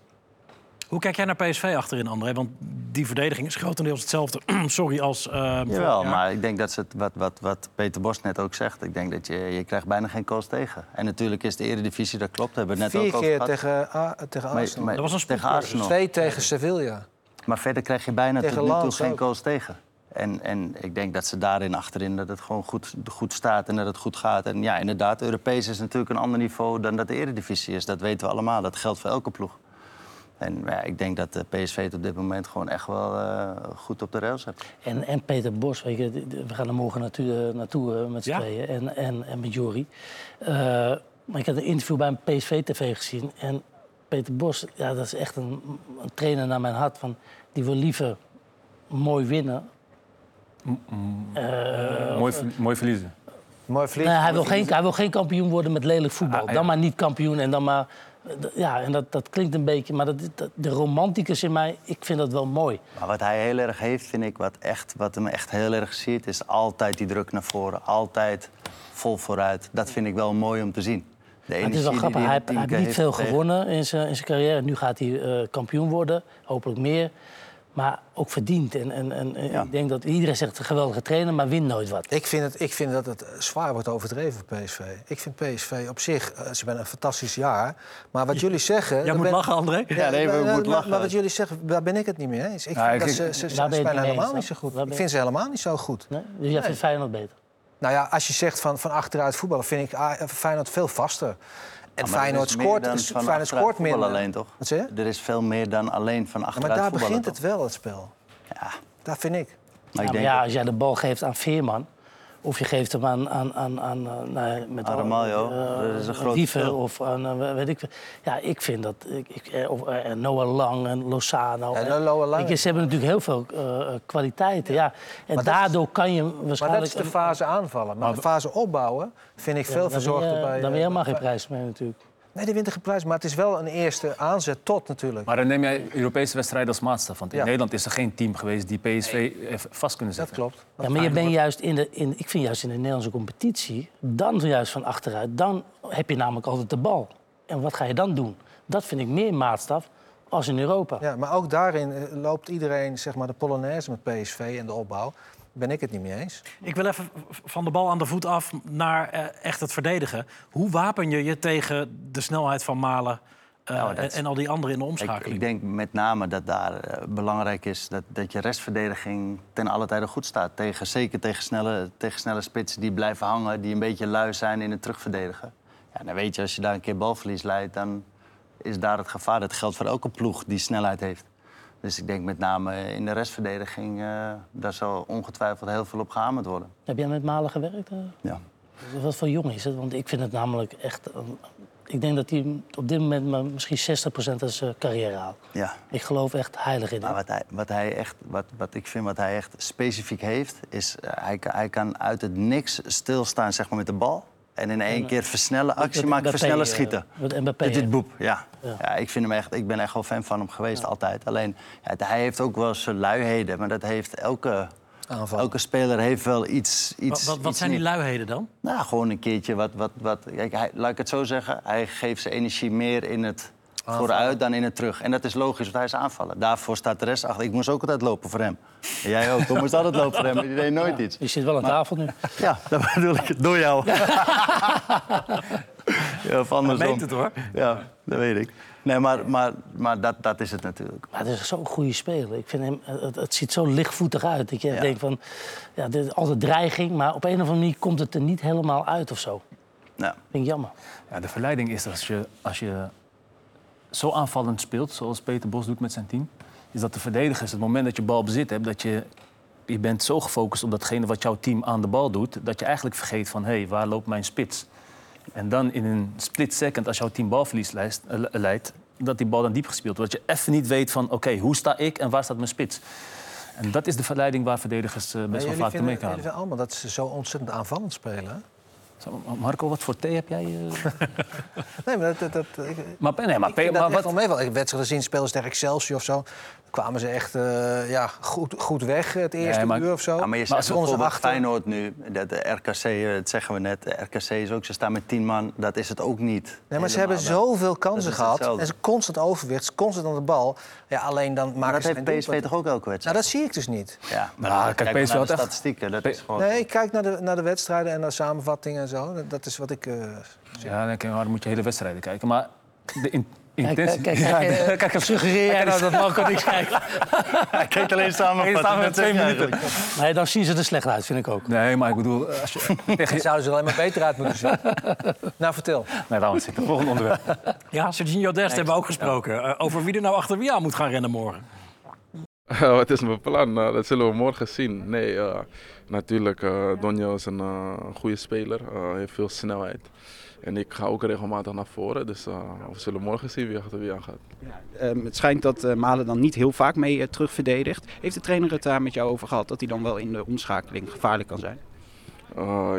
Hoe kijk jij naar PSV achterin, André? Want die verdediging is grotendeels hetzelfde sorry, als... eh, Jawel, jaar. maar ik denk dat ze het, wat, wat, wat Peter Bos net ook zegt. Ik denk dat je, je krijgt bijna geen goals tegen. En natuurlijk is de eredivisie, dat klopt. Hebben we net Vier ook over keer gehad. tegen, A- tegen Arsenal. maar Dat was een tegen. Arsenal. Twee tegen Sevilla. Maar verder krijg je bijna Tegen tot nu toe geen goals tegen. En, en ik denk dat ze daarin achterin dat het gewoon goed, goed staat en dat het goed gaat. En ja, inderdaad, Europees is natuurlijk een ander niveau dan dat de Eredivisie is. Dat weten we allemaal. Dat geldt voor elke ploeg. En ja, ik denk dat de PSV het op dit moment gewoon echt wel eh, goed op de rails heeft. En, en Peter Bos, weet je, we gaan er morgen naartoe, naartoe eh, met z'n Ja. tweeën. En, en, en met Jori. Eh, maar ik had een interview bij een PSV-tv gezien. En Peter Bos, ja, dat is echt een, een trainer naar mijn hart. Van, die wil liever mooi winnen. Eh, mooi, mooi verliezen. Mooi nee, hij, wil geen, hij wil geen kampioen worden met lelijk voetbal. Ah, ja. Dan maar niet kampioen en dan maar... Ja, en dat, dat klinkt een beetje... Maar dat, dat- de romanticus in mij, ik vind dat wel mooi. Maar wat hij heel erg heeft, vind ik, wat, echt, wat hem echt heel erg ziet, is altijd die druk naar voren. Altijd vol vooruit. Dat vind ik wel mooi om te zien. De het is wel grappig, hij, heeft- hij niet veel gewonnen in zijn, in zijn carrière. Nu gaat hij eh, kampioen worden, hopelijk meer. Maar ook verdiend. En, en, en Ja. ik denk dat iedereen zegt een geweldige trainer, maar wint nooit wat. Ik vind, het, ik vind dat het zwaar wordt overdreven voor PSV. Ik vind PSV op zich, eh, ze hebben een fantastisch jaar. Maar wat jullie zeggen... Jij moet ben- lachen, André. Ja, nee, we maar- moeten lachen. Maar wat jullie zeggen, daar ben ik het niet mee eens. Ik Ja, vind ik- dat ze, ze, spelen niet helemaal eens niet zo goed. Ik vind ze helemaal niet zo goed. Nee? Dus jij vindt Feyenoord beter? Nou ja, als je zegt van, van achteruit voetballen, vind ik Feyenoord veel vaster. En Ja, maar Feyenoord meer scoort, dan Feyenoord scoort minder. alleen, toch? Wat zeg je? Er is veel meer dan alleen van Ja, achteruit maar daar begint het toch? wel, het spel. Ja, Daar vind ik. maar Ja, ik maar denk ja, dat- als jij de bal geeft aan Veerman... of je geeft hem aan... aan, aan, aan eh, nou, met Aan Ramaljo, eh, dat is een groot Dieven of aan... eh, weet ik. Ja, ik vind dat... Ik, ik, eh, of, eh, Noah Lang en Lozano. Ja, en- Noah Lang. Je, ze hebben natuurlijk heel veel eh, eh, kwaliteiten. Ja. En Maar is- daardoor kan je Maar dat waarschijnlijk... is de fase aanvallen. Maar de fase opbouwen vind ik Ja, veel verzorgder bij... Dan eh, ben je helemaal geen prijs mee natuurlijk. Nee, die wint geen prijs. Maar het is wel een eerste aanzet tot natuurlijk. Maar dan neem jij Europese wedstrijden als maatstaf. Want in Ja. Nederland is er geen team geweest die PSV even vast kunnen dat zetten. klopt. Ja, maar je bent juist in de, in, ik vind juist in de Nederlandse competitie, dan juist van achteruit, dan heb je namelijk altijd de bal. En wat ga je dan doen? Dat vind ik meer maatstaf als in Europa. Ja, maar ook daarin eh, loopt iedereen zeg maar, de Polonaise met PSV en de opbouw. Ben ik het niet mee eens. Ik wil even van de bal aan de voet af naar eh, echt het verdedigen. Hoe wapen je je tegen de snelheid van Malen eh, Nou, en, al die anderen in de omschakeling? ik denk met name dat daar eh, belangrijk is dat, dat je restverdediging ten alle tijde goed staat. Tegen, zeker tegen snelle, tegen snelle spitsen die blijven hangen, die een beetje lui zijn in het terugverdedigen. Ja, dan weet je, als je daar een keer balverlies leidt, dan is daar het gevaar. Dat geldt voor elke ploeg die snelheid heeft. Dus ik denk met name in de restverdediging, eh, daar zal ongetwijfeld heel veel op gehamerd worden. Heb jij met Malen gewerkt? eh? Ja. Wat voor jongen is het? Want ik vind het namelijk echt... eh, ik denk dat hij op dit moment maar misschien 60% van zijn carrière haalt. Ja. Ik geloof echt heilig in Maar hem. wat, hij, wat, hij echt, wat, wat ik vind wat hij echt specifiek heeft, is hij, kan- hij kan uit het niks stilstaan zeg maar, met de bal. En in één keer versnellen, actie maken, versnellen, eh, schieten. Mbappé, Dit is hè? boep, ja. Ja. ja. ik, vind hem echt, ik ben echt wel fan van hem geweest, altijd. Alleen, ja, hij heeft ook wel zijn luiheden, maar dat heeft elke, Aanval. elke speler heeft wel iets... Iets wat wat iets zijn die luiheden dan? Nou, gewoon een keertje wat... wat, wat kijk, hij, laat ik het zo zeggen. Hij geeft zijn energie meer in het vooruit dan in het terug. En dat is logisch, want hij is aanvallen. Daarvoor staat de rest achter. Ik moest ook altijd lopen voor hem. En jij ook. Ik moest altijd lopen voor hem. Die deed nooit iets. Je zit wel aan tafel nu. Ja, dat bedoel ik. Door jou. Ja, of andersom. meent het, hoor. Ja, dat weet ik. Nee, maar, maar, maar dat, dat is het natuurlijk. Maar het is zo'n goede speler. Ik vind hem, het, het ziet zo lichtvoetig uit. Dat je Ja. denkt van, ja, dit is altijd dreiging, maar op een of andere manier komt het er niet helemaal uit of zo. Nou, Vind ik jammer. Ja, de verleiding is als je, als je zo aanvallend speelt, zoals Peter Bos doet met zijn team, is dat de verdedigers, het moment dat je bal bezit hebt, dat je, je bent zo gefocust op datgene wat jouw team aan de bal doet, dat je eigenlijk vergeet van, hé, hey, waar loopt mijn spits? En dan in een split second, als jouw team balverlies eh, leidt, dat die bal dan diep gespeeld wordt. Dat je even niet weet van, oké, hoe sta ik en waar staat mijn spits? En dat is de verleiding waar verdedigers eh, best wel vaak mee gaan. jullie vinden allemaal dat ze zo ontzettend aanvallend spelen. Marco, wat voor thee heb jij? eh? Nee, maar dat... dat, ik, Maar, nee, maar, ik maar dat echt wat, wel mee. wel. Ik gezien, spelen ze tegen Excelsior of zo. Kwamen ze echt eh, ja, goed, goed weg het eerste maar- uur of zo. Ja, maar je Maar zegt stonden ze bijvoorbeeld achter. Feyenoord nu, dat de RKC, eh, dat zeggen we net, de RKC is ook, ze staan met tien man, dat is het ook niet. Nee, maar ze hebben zoveel kansen gehad. hetzelfde. En ze constant overwicht, constant aan de bal. Ja, alleen dan maken Maar dat ze heeft PSV doelpunt. toch ook elke Nou, wedstrijd? dat zie ik dus niet. ja, maar Nou, kijk, maar PSV naar de echt- statistieken, dat P- is gewoon... Nee, ik kijk naar de, naar de wedstrijden en naar samenvattingen en zo. Dat- Dat is wat ik... eh, Ja, dan, kan- dan moet je hele wedstrijden kijken. Maar de in, Kijk, intentie... kijk, kijk, kijk, kijk, suggereer jij nou dat Marco niks kijkt? Hij kijkt alleen samen met twee minuten. Nee, dan zien ze er slecht uit, vind ik ook. Nee, maar ik bedoel, als je tegen... Het zouden ze er alleen maar beter uit moeten zien. nou, vertel. Nee, laten we zitten. Volgende onderwerp. Ja, Serginho Dest hebben we ook gesproken. Eh, over wie er nou achter wie aan moet gaan rennen morgen. Wat is mijn plan? Eh, dat zullen we morgen zien. Nee, eh, natuurlijk, eh Donjo is een eh, goede speler. eh, heeft veel snelheid. En ik ga ook regelmatig naar voren. Dus eh, we zullen morgen zien wie achter wie aan gaat. Ehm, het schijnt dat eh, Malen dan niet heel vaak mee eh, terugverdedigt. Heeft de trainer het daar met jou over gehad dat hij dan wel in de omschakeling gevaarlijk kan zijn?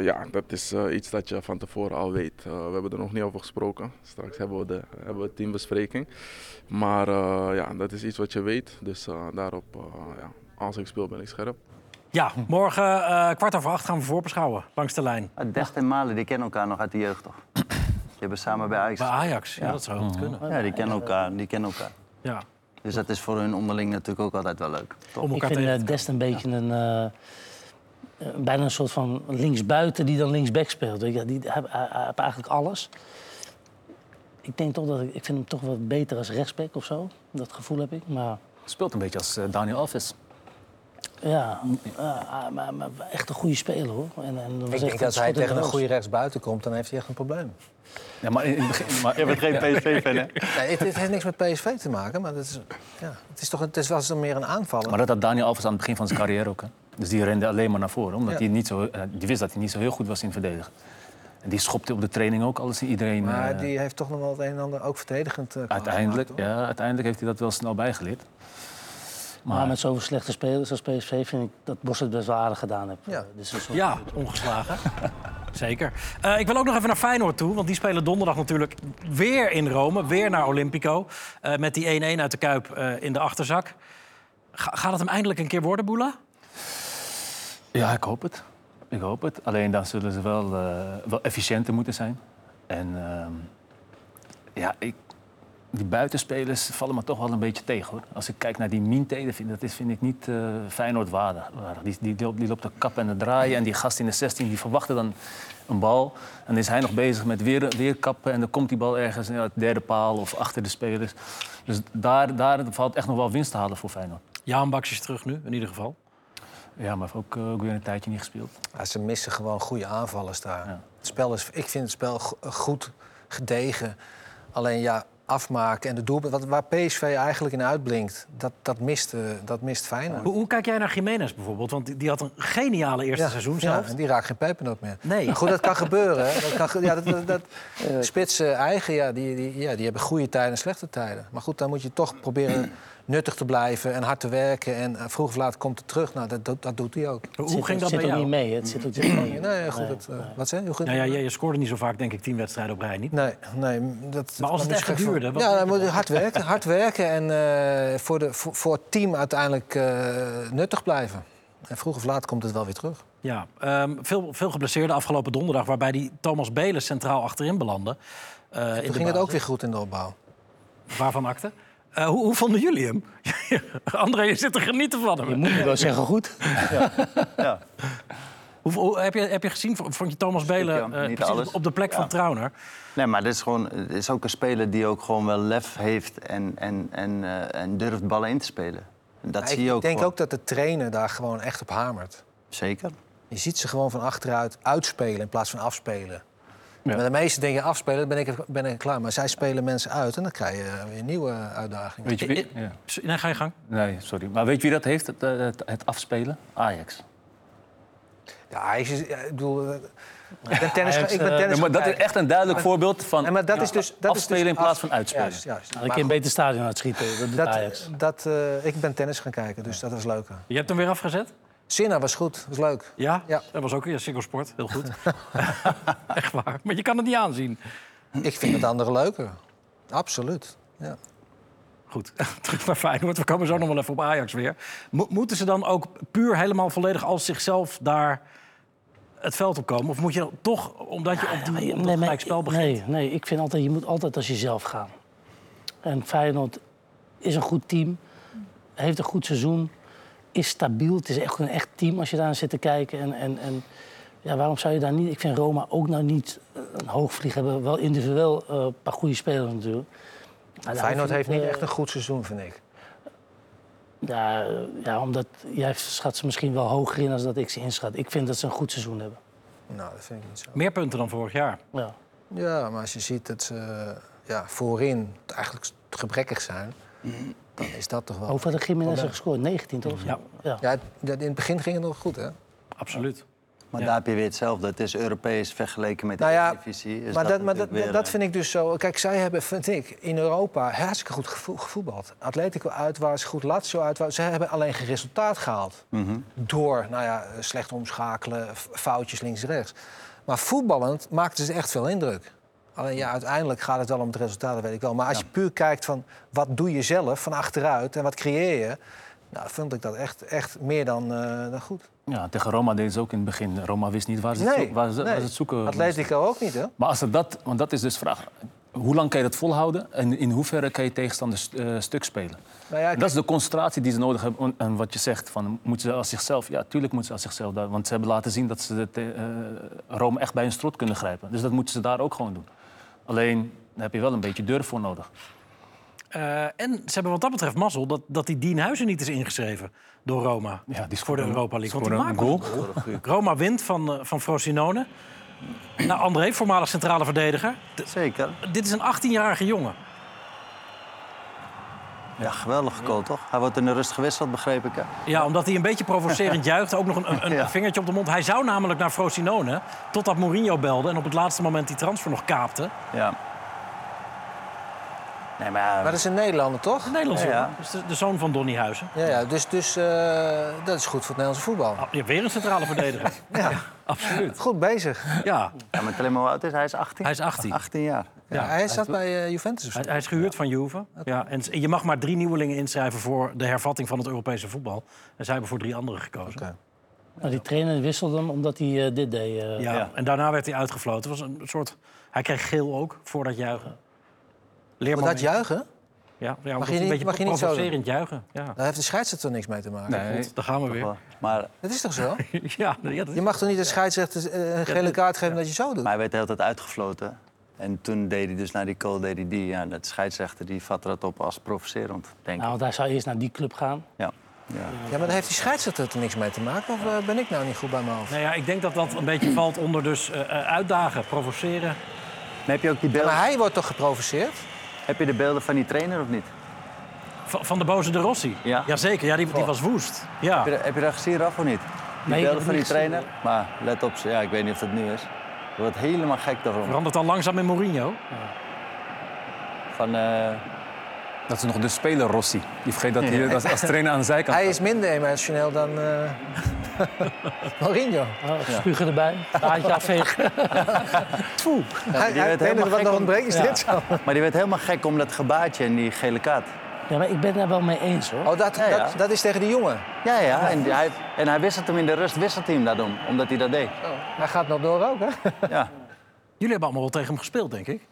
Ja, dat is iets dat je van tevoren al weet. We hebben er nog niet over gesproken. Straks hebben we de hebben we teambespreking. Maar ja, dat is iets wat je weet. Dus daarop, ja, als ik speel ben ik scherp. Ja, morgen eh, kwart over acht gaan we voorbeschouwen langs de lijn. Dest en Malen, die kennen elkaar nog uit de jeugd, toch? Die hebben samen bij Ajax. Bij Ajax, ja, dat zou goed kunnen. Ja, die kennen elkaar. Die kennen elkaar. Ja. Dus dat is voor hun onderling natuurlijk ook altijd wel leuk. Toch? Om Ik vind eh, Dest een beetje een... eh, bijna een soort van linksbuiten die dan linksback speelt. Die heeft heeft eigenlijk alles. Ik denk toch dat ik, ik vind hem toch wat beter als rechtsback of zo. Dat gevoel heb ik. Maar Speelt een beetje als Daniel Alves. Ja, ja, maar, maar echt een goede speler hoor. En, en Ik denk dat als hij in tegen een goede rechtsbuiten komt, dan heeft hij echt een probleem. Ja, maar in het begin... Maar, Je bent geen PSV-fan, hè? Nee, het, het heeft niks met PSV te maken, maar dat is, ja, het is toch het is wel eens meer een aanvaller. maar dat had Daniel Alves aan het begin van zijn carrière ook. Hè. Dus die rende alleen maar naar voren. Omdat Ja. hij niet zo, eh, die wist dat hij niet zo heel goed was in verdedigen. En die schopte op de training ook alles en iedereen. Maar eh, die heeft toch nog wel het een en ander ook verdedigend uh, uiteindelijk, ja, uiteindelijk heeft hij dat wel snel bijgeleerd. Maar met zoveel slechte spelers als PSV vind ik dat Bos het best wel aardig gedaan heeft. Ja. Dit seizoen. Ja, ongeslagen. Zeker. Eh, ik wil ook nog even naar Feyenoord toe, want die spelen donderdag natuurlijk weer in Rome, weer naar Olympico. Eh, met die 1-1 uit de Kuip eh, in de achterzak. Ga- gaat het hem eindelijk een keer worden, Boela? Ja, ik hoop het. Ik hoop het. Alleen dan zullen ze wel, eh, wel efficiënter moeten zijn. En ehm, ja, ik, die buitenspelers vallen me toch wel een beetje tegen. Hoor. Als ik kijk naar die Minte, vind, dat is, vind ik niet eh Feyenoord waardig. Die, die, die, loopt, die loopt de kap en de draaien. En die gast in de 16 die verwachtte dan een bal. En dan is hij nog bezig met weer, weer kappen. En dan komt die bal ergens in de derde paal of achter de spelers. Dus daar, daar valt echt nog wel winst te halen voor Feyenoord. Jaan Baks is terug nu, in ieder geval. Ja, maar heeft ook, eh, ook weer een tijdje niet gespeeld. Ja, ze missen gewoon goede aanvallers daar. Ja. Het spel is, ik vind het spel go- goed, gedegen. Alleen ja, afmaken en de doelpunt, wat, waar PSV eigenlijk in uitblinkt, dat, dat, mist, eh, dat mist Feyenoord. Hoe, hoe kijk jij naar Jiménez bijvoorbeeld? Want die, die had een geniale eerste seizoen zelf. Ja, en die raakt geen pepernoot meer. Nee. Maar goed, dat kan gebeuren. hè. Dat kan, ja, dat, dat, dat, spitsen eigen, ja, die, die, ja, die hebben goede tijden en slechte tijden. Maar goed, dan moet je toch proberen nuttig te blijven en hard te werken. En eh, vroeg of laat komt het terug. Nou, dat, dat, dat doet hij ook. Het Hoe zit, ging dat het bij zit ook jou? niet mee. Het zit ook niet mee. Nee, goed. dat, eh, wat zei je? Goed? Ja, ja, je, je scoorde niet zo vaak, denk ik, tien wedstrijden op rij niet. Nee, nee. Dat, Maar als het echt duurde, wat Ja, dan moet je hard werken. Hard werken en eh, voor, de, voor, voor het team uiteindelijk eh, nuttig blijven. En vroeg of laat komt het wel weer terug. Ja, ehm, veel, veel geblesseerden afgelopen donderdag, waarbij die Thomas Beelen centraal achterin belandde. Eh, Toen ging het ook weer goed in de opbouw. Waarvan akte? Eh, hoe, hoe vonden jullie hem? André, je zit er genieten van Je hem. moet wel zeggen goed. Ja. Hoe, hoe- heb, je, heb je gezien, vond je Thomas Belen eh, niet alles. op de plek van Ja. Trauner? Nee, maar dit is, gewoon, het is ook een speler die ook gewoon wel lef heeft en, en, en, eh, en durft ballen in te spelen. En dat Maar zie ik je ook denk gewoon. ook dat de trainer daar gewoon echt op hamert. Zeker. Je ziet ze gewoon van achteruit uitspelen in plaats van afspelen. Ja. Maar de meeste dingen afspelen, dan ben ik, ben ik klaar. Maar zij spelen mensen uit en dan krijg je weer nieuwe uitdagingen. Weet je wie? Ja. Nee, ga je gang. Nee, sorry. Maar weet je wie dat heeft, het, eh, het, het afspelen? Ajax. Ja, hij is, ja, ik bedoel, eh, ik ben tennis, Ajax, ik ben eh, tennis Ja, maar dat is echt een duidelijk voorbeeld van Nee, maar dat is dus, dat is afspelen dus in plaats af- van uitspelen. Juist, juist. Nou, ik kan beter stadion uitschieten. Dat dat, Ajax. dat, eh, ik ben tennis gaan kijken, dus dat was leuker. Je hebt hem weer afgezet? Sinna was goed, was leuk. Ja? Ja. Dat was ook weer Single Sport. Heel goed. Echt waar. Maar je kan het niet aanzien. Ik vind het andere leuker. Absoluut. Ja. Goed, terug naar Feyenoord. We komen zo nog wel even op Ajax weer. Mo- moeten ze dan ook puur helemaal volledig als zichzelf daar het veld op komen? Of moet je dan toch, omdat je op, die, op dat nee, gelijk spel begint... nee, nee, ik vind altijd, je moet altijd als jezelf gaan. En Feyenoord is een goed team, heeft een goed seizoen, is stabiel. Het is echt een echt team als je daar zit te kijken. En, en, en ja, waarom zou je daar niet... Ik vind Roma ook nou niet eh, een hoogvlieg hebben. Wel individueel eh, een paar goede spelers natuurlijk. Maar Feyenoord heeft niet eh, echt een goed seizoen, vind ik. Ja, ja, omdat jij schat ze misschien wel hoger in dan dat ik ze inschat. Ik vind dat ze een goed seizoen hebben. Nou, dat vind ik niet zo. Meer punten dan vorig jaar. Ja. Ja, maar als je ziet dat ze ja, voorin eigenlijk gebrekkig zijn, dan is dat toch wel... Hoeveel had Jiménez er gescoord? 19 toch? Ja. ja. In het begin ging het nog goed, hè? Absoluut. Maar Ja. daar heb je weer hetzelfde. Het is Europees vergeleken met Nou de ja, Eredivisie. Is maar dat, maar dat, weer, dat eh, vind ik dus zo. Kijk, zij hebben, vind ik, in Europa hartstikke goed gevo- gevoetbald. Atletico uitwaarts, goed Lazio uitwaarts. Ze hebben alleen geen resultaat gehaald. mhm. Door, nou ja, slecht omschakelen, foutjes links en rechts. Maar voetballend maakten ze echt veel indruk. Alleen ja, uiteindelijk gaat het wel om het resultaat, dat weet ik wel. Maar als je puur kijkt van wat doe je zelf van achteruit en wat creëer je... Nou, vond ik dat echt, echt meer dan, eh, dan goed. Ja, tegen Roma deden ze ook in het begin. Roma wist niet waar ze, het, zo- waar ze, nee. waar ze het zoeken. Atletico ook niet, hè? Maar als dat, want dat is dus de vraag. Hoe lang kan je dat volhouden en in hoeverre kan je tegenstander st- eh, stuk spelen? Nou ja, dat is de concentratie die ze nodig hebben. En- wat je zegt, van, moeten ze als zichzelf... Ja, tuurlijk moeten ze als zichzelf daar... Want ze hebben laten zien dat ze de, eh, Rome echt bij een strot kunnen grijpen. Dus dat moeten ze daar ook gewoon doen. Alleen, daar heb je wel een beetje durf voor nodig. Eh, en ze hebben wat dat betreft mazzel dat, dat die Dien Huizen niet is ingeschreven door Roma. Ja, die voor de Europa League. Want een maakt goal. Roma wint van, eh, van Frosinone. Nou, André, voormalig centrale verdediger. D- Zeker. dit is een 18-jarige jongen. Ja, geweldig goal, toch? Hij wordt in de rust gewisseld, begreep ik. Hè? Ja, omdat hij een beetje provocerend juicht. Ook nog een, een, Ja. vingertje op de mond. Hij zou namelijk naar Frosinone, totdat Mourinho belde... en op het laatste moment die transfer nog kaapte. Ja. Nee, maar ja, Maar dat is een Nederlander, toch? Een Nederlandse Ja, ja. jongen. Dus de, de zoon van Donny Huizen. Ja, ja dus, dus eh, dat is goed voor het Nederlandse voetbal. Ah, ja, weer een centrale verdediger. Ja, Absoluut. goed bezig. Ja, ja maar hoe oud is hij? is 18? hij is 18. 18 jaar. Ja, hij zat bij eh, Juventus of zo. Hij, hij is gehuurd van Juve. Ja, en je mag maar drie nieuwelingen inschrijven voor de hervatting van het Europese voetbal. En zij hebben voor drie anderen gekozen. Oké. Nou, die trainer wisselde hem omdat hij eh, dit deed. eh. Ja, Ja. En daarna werd hij uitgefloten. Het was een soort... Hij kreeg geel ook voor dat juichen. Leerman dat juichen? Ja, ja omdat je hij niet- een beetje mag je niet zo doen? provocerend juichen. Ja. Daar heeft de scheidsrechter niks mee te maken. Nee. Daar gaan we weer. Maar, Dat is toch zo? Ja, ja, dat Je mag toch niet de scheidsrechter eh, een gele kaart geven dat je zo doet? maar hij werd de hele tijd uitgefloten. En toen deed hij dus naar die goal, deed hij die. Ja, dat scheidsrechter die vatte dat op als provocerend, denk Nou, ik. want hij zou eerst naar die club gaan. Ja. Ja. Ja, maar daar heeft die scheidsrechter er niks mee te maken? Of eh, ben ik nou niet goed bij mijn hoofd? Nou ja, ik denk dat dat een beetje valt onder dus eh, uitdagen, provoceren. Maar heb je ook die beelden, Maar hij wordt toch geprovoceerd? Heb je de beelden van die trainer of niet? Van, van de boze de Rossi. Ja. Jazeker, ja, die, die was woest. Ja. Heb je, heb je dat gezien, Raf, of niet? Die Nee, beelden van die gezien. trainer? Maar let op, ja, ik weet niet of dat nu is. Je wordt helemaal gek daarom. Verandert al langzaam in Mourinho. Van, eh, Dat is nog de speler Rossi. Die vergeet dat hij als, als trainer aan de zijkant Hij is minder emotioneel dan eh Mourinho. Oh, spugen erbij, baantje afvegen. Hij, die hij, werd helemaal wat gek nog ontbreekt is Ja. dit zo. maar die werd helemaal gek om dat gebaatje en die gele kaart. Ja, maar ik ben daar wel mee eens hoor. Oh, dat, Ja, ja. Dat, dat is tegen die jongen. Ja, ja. En, hij, en hij wisselt hem in de rust, wisselt hij hem daarom. Omdat hij dat deed. Hij gaat nog door ook, hè? Ja. Jullie hebben allemaal wel tegen hem gespeeld, denk ik.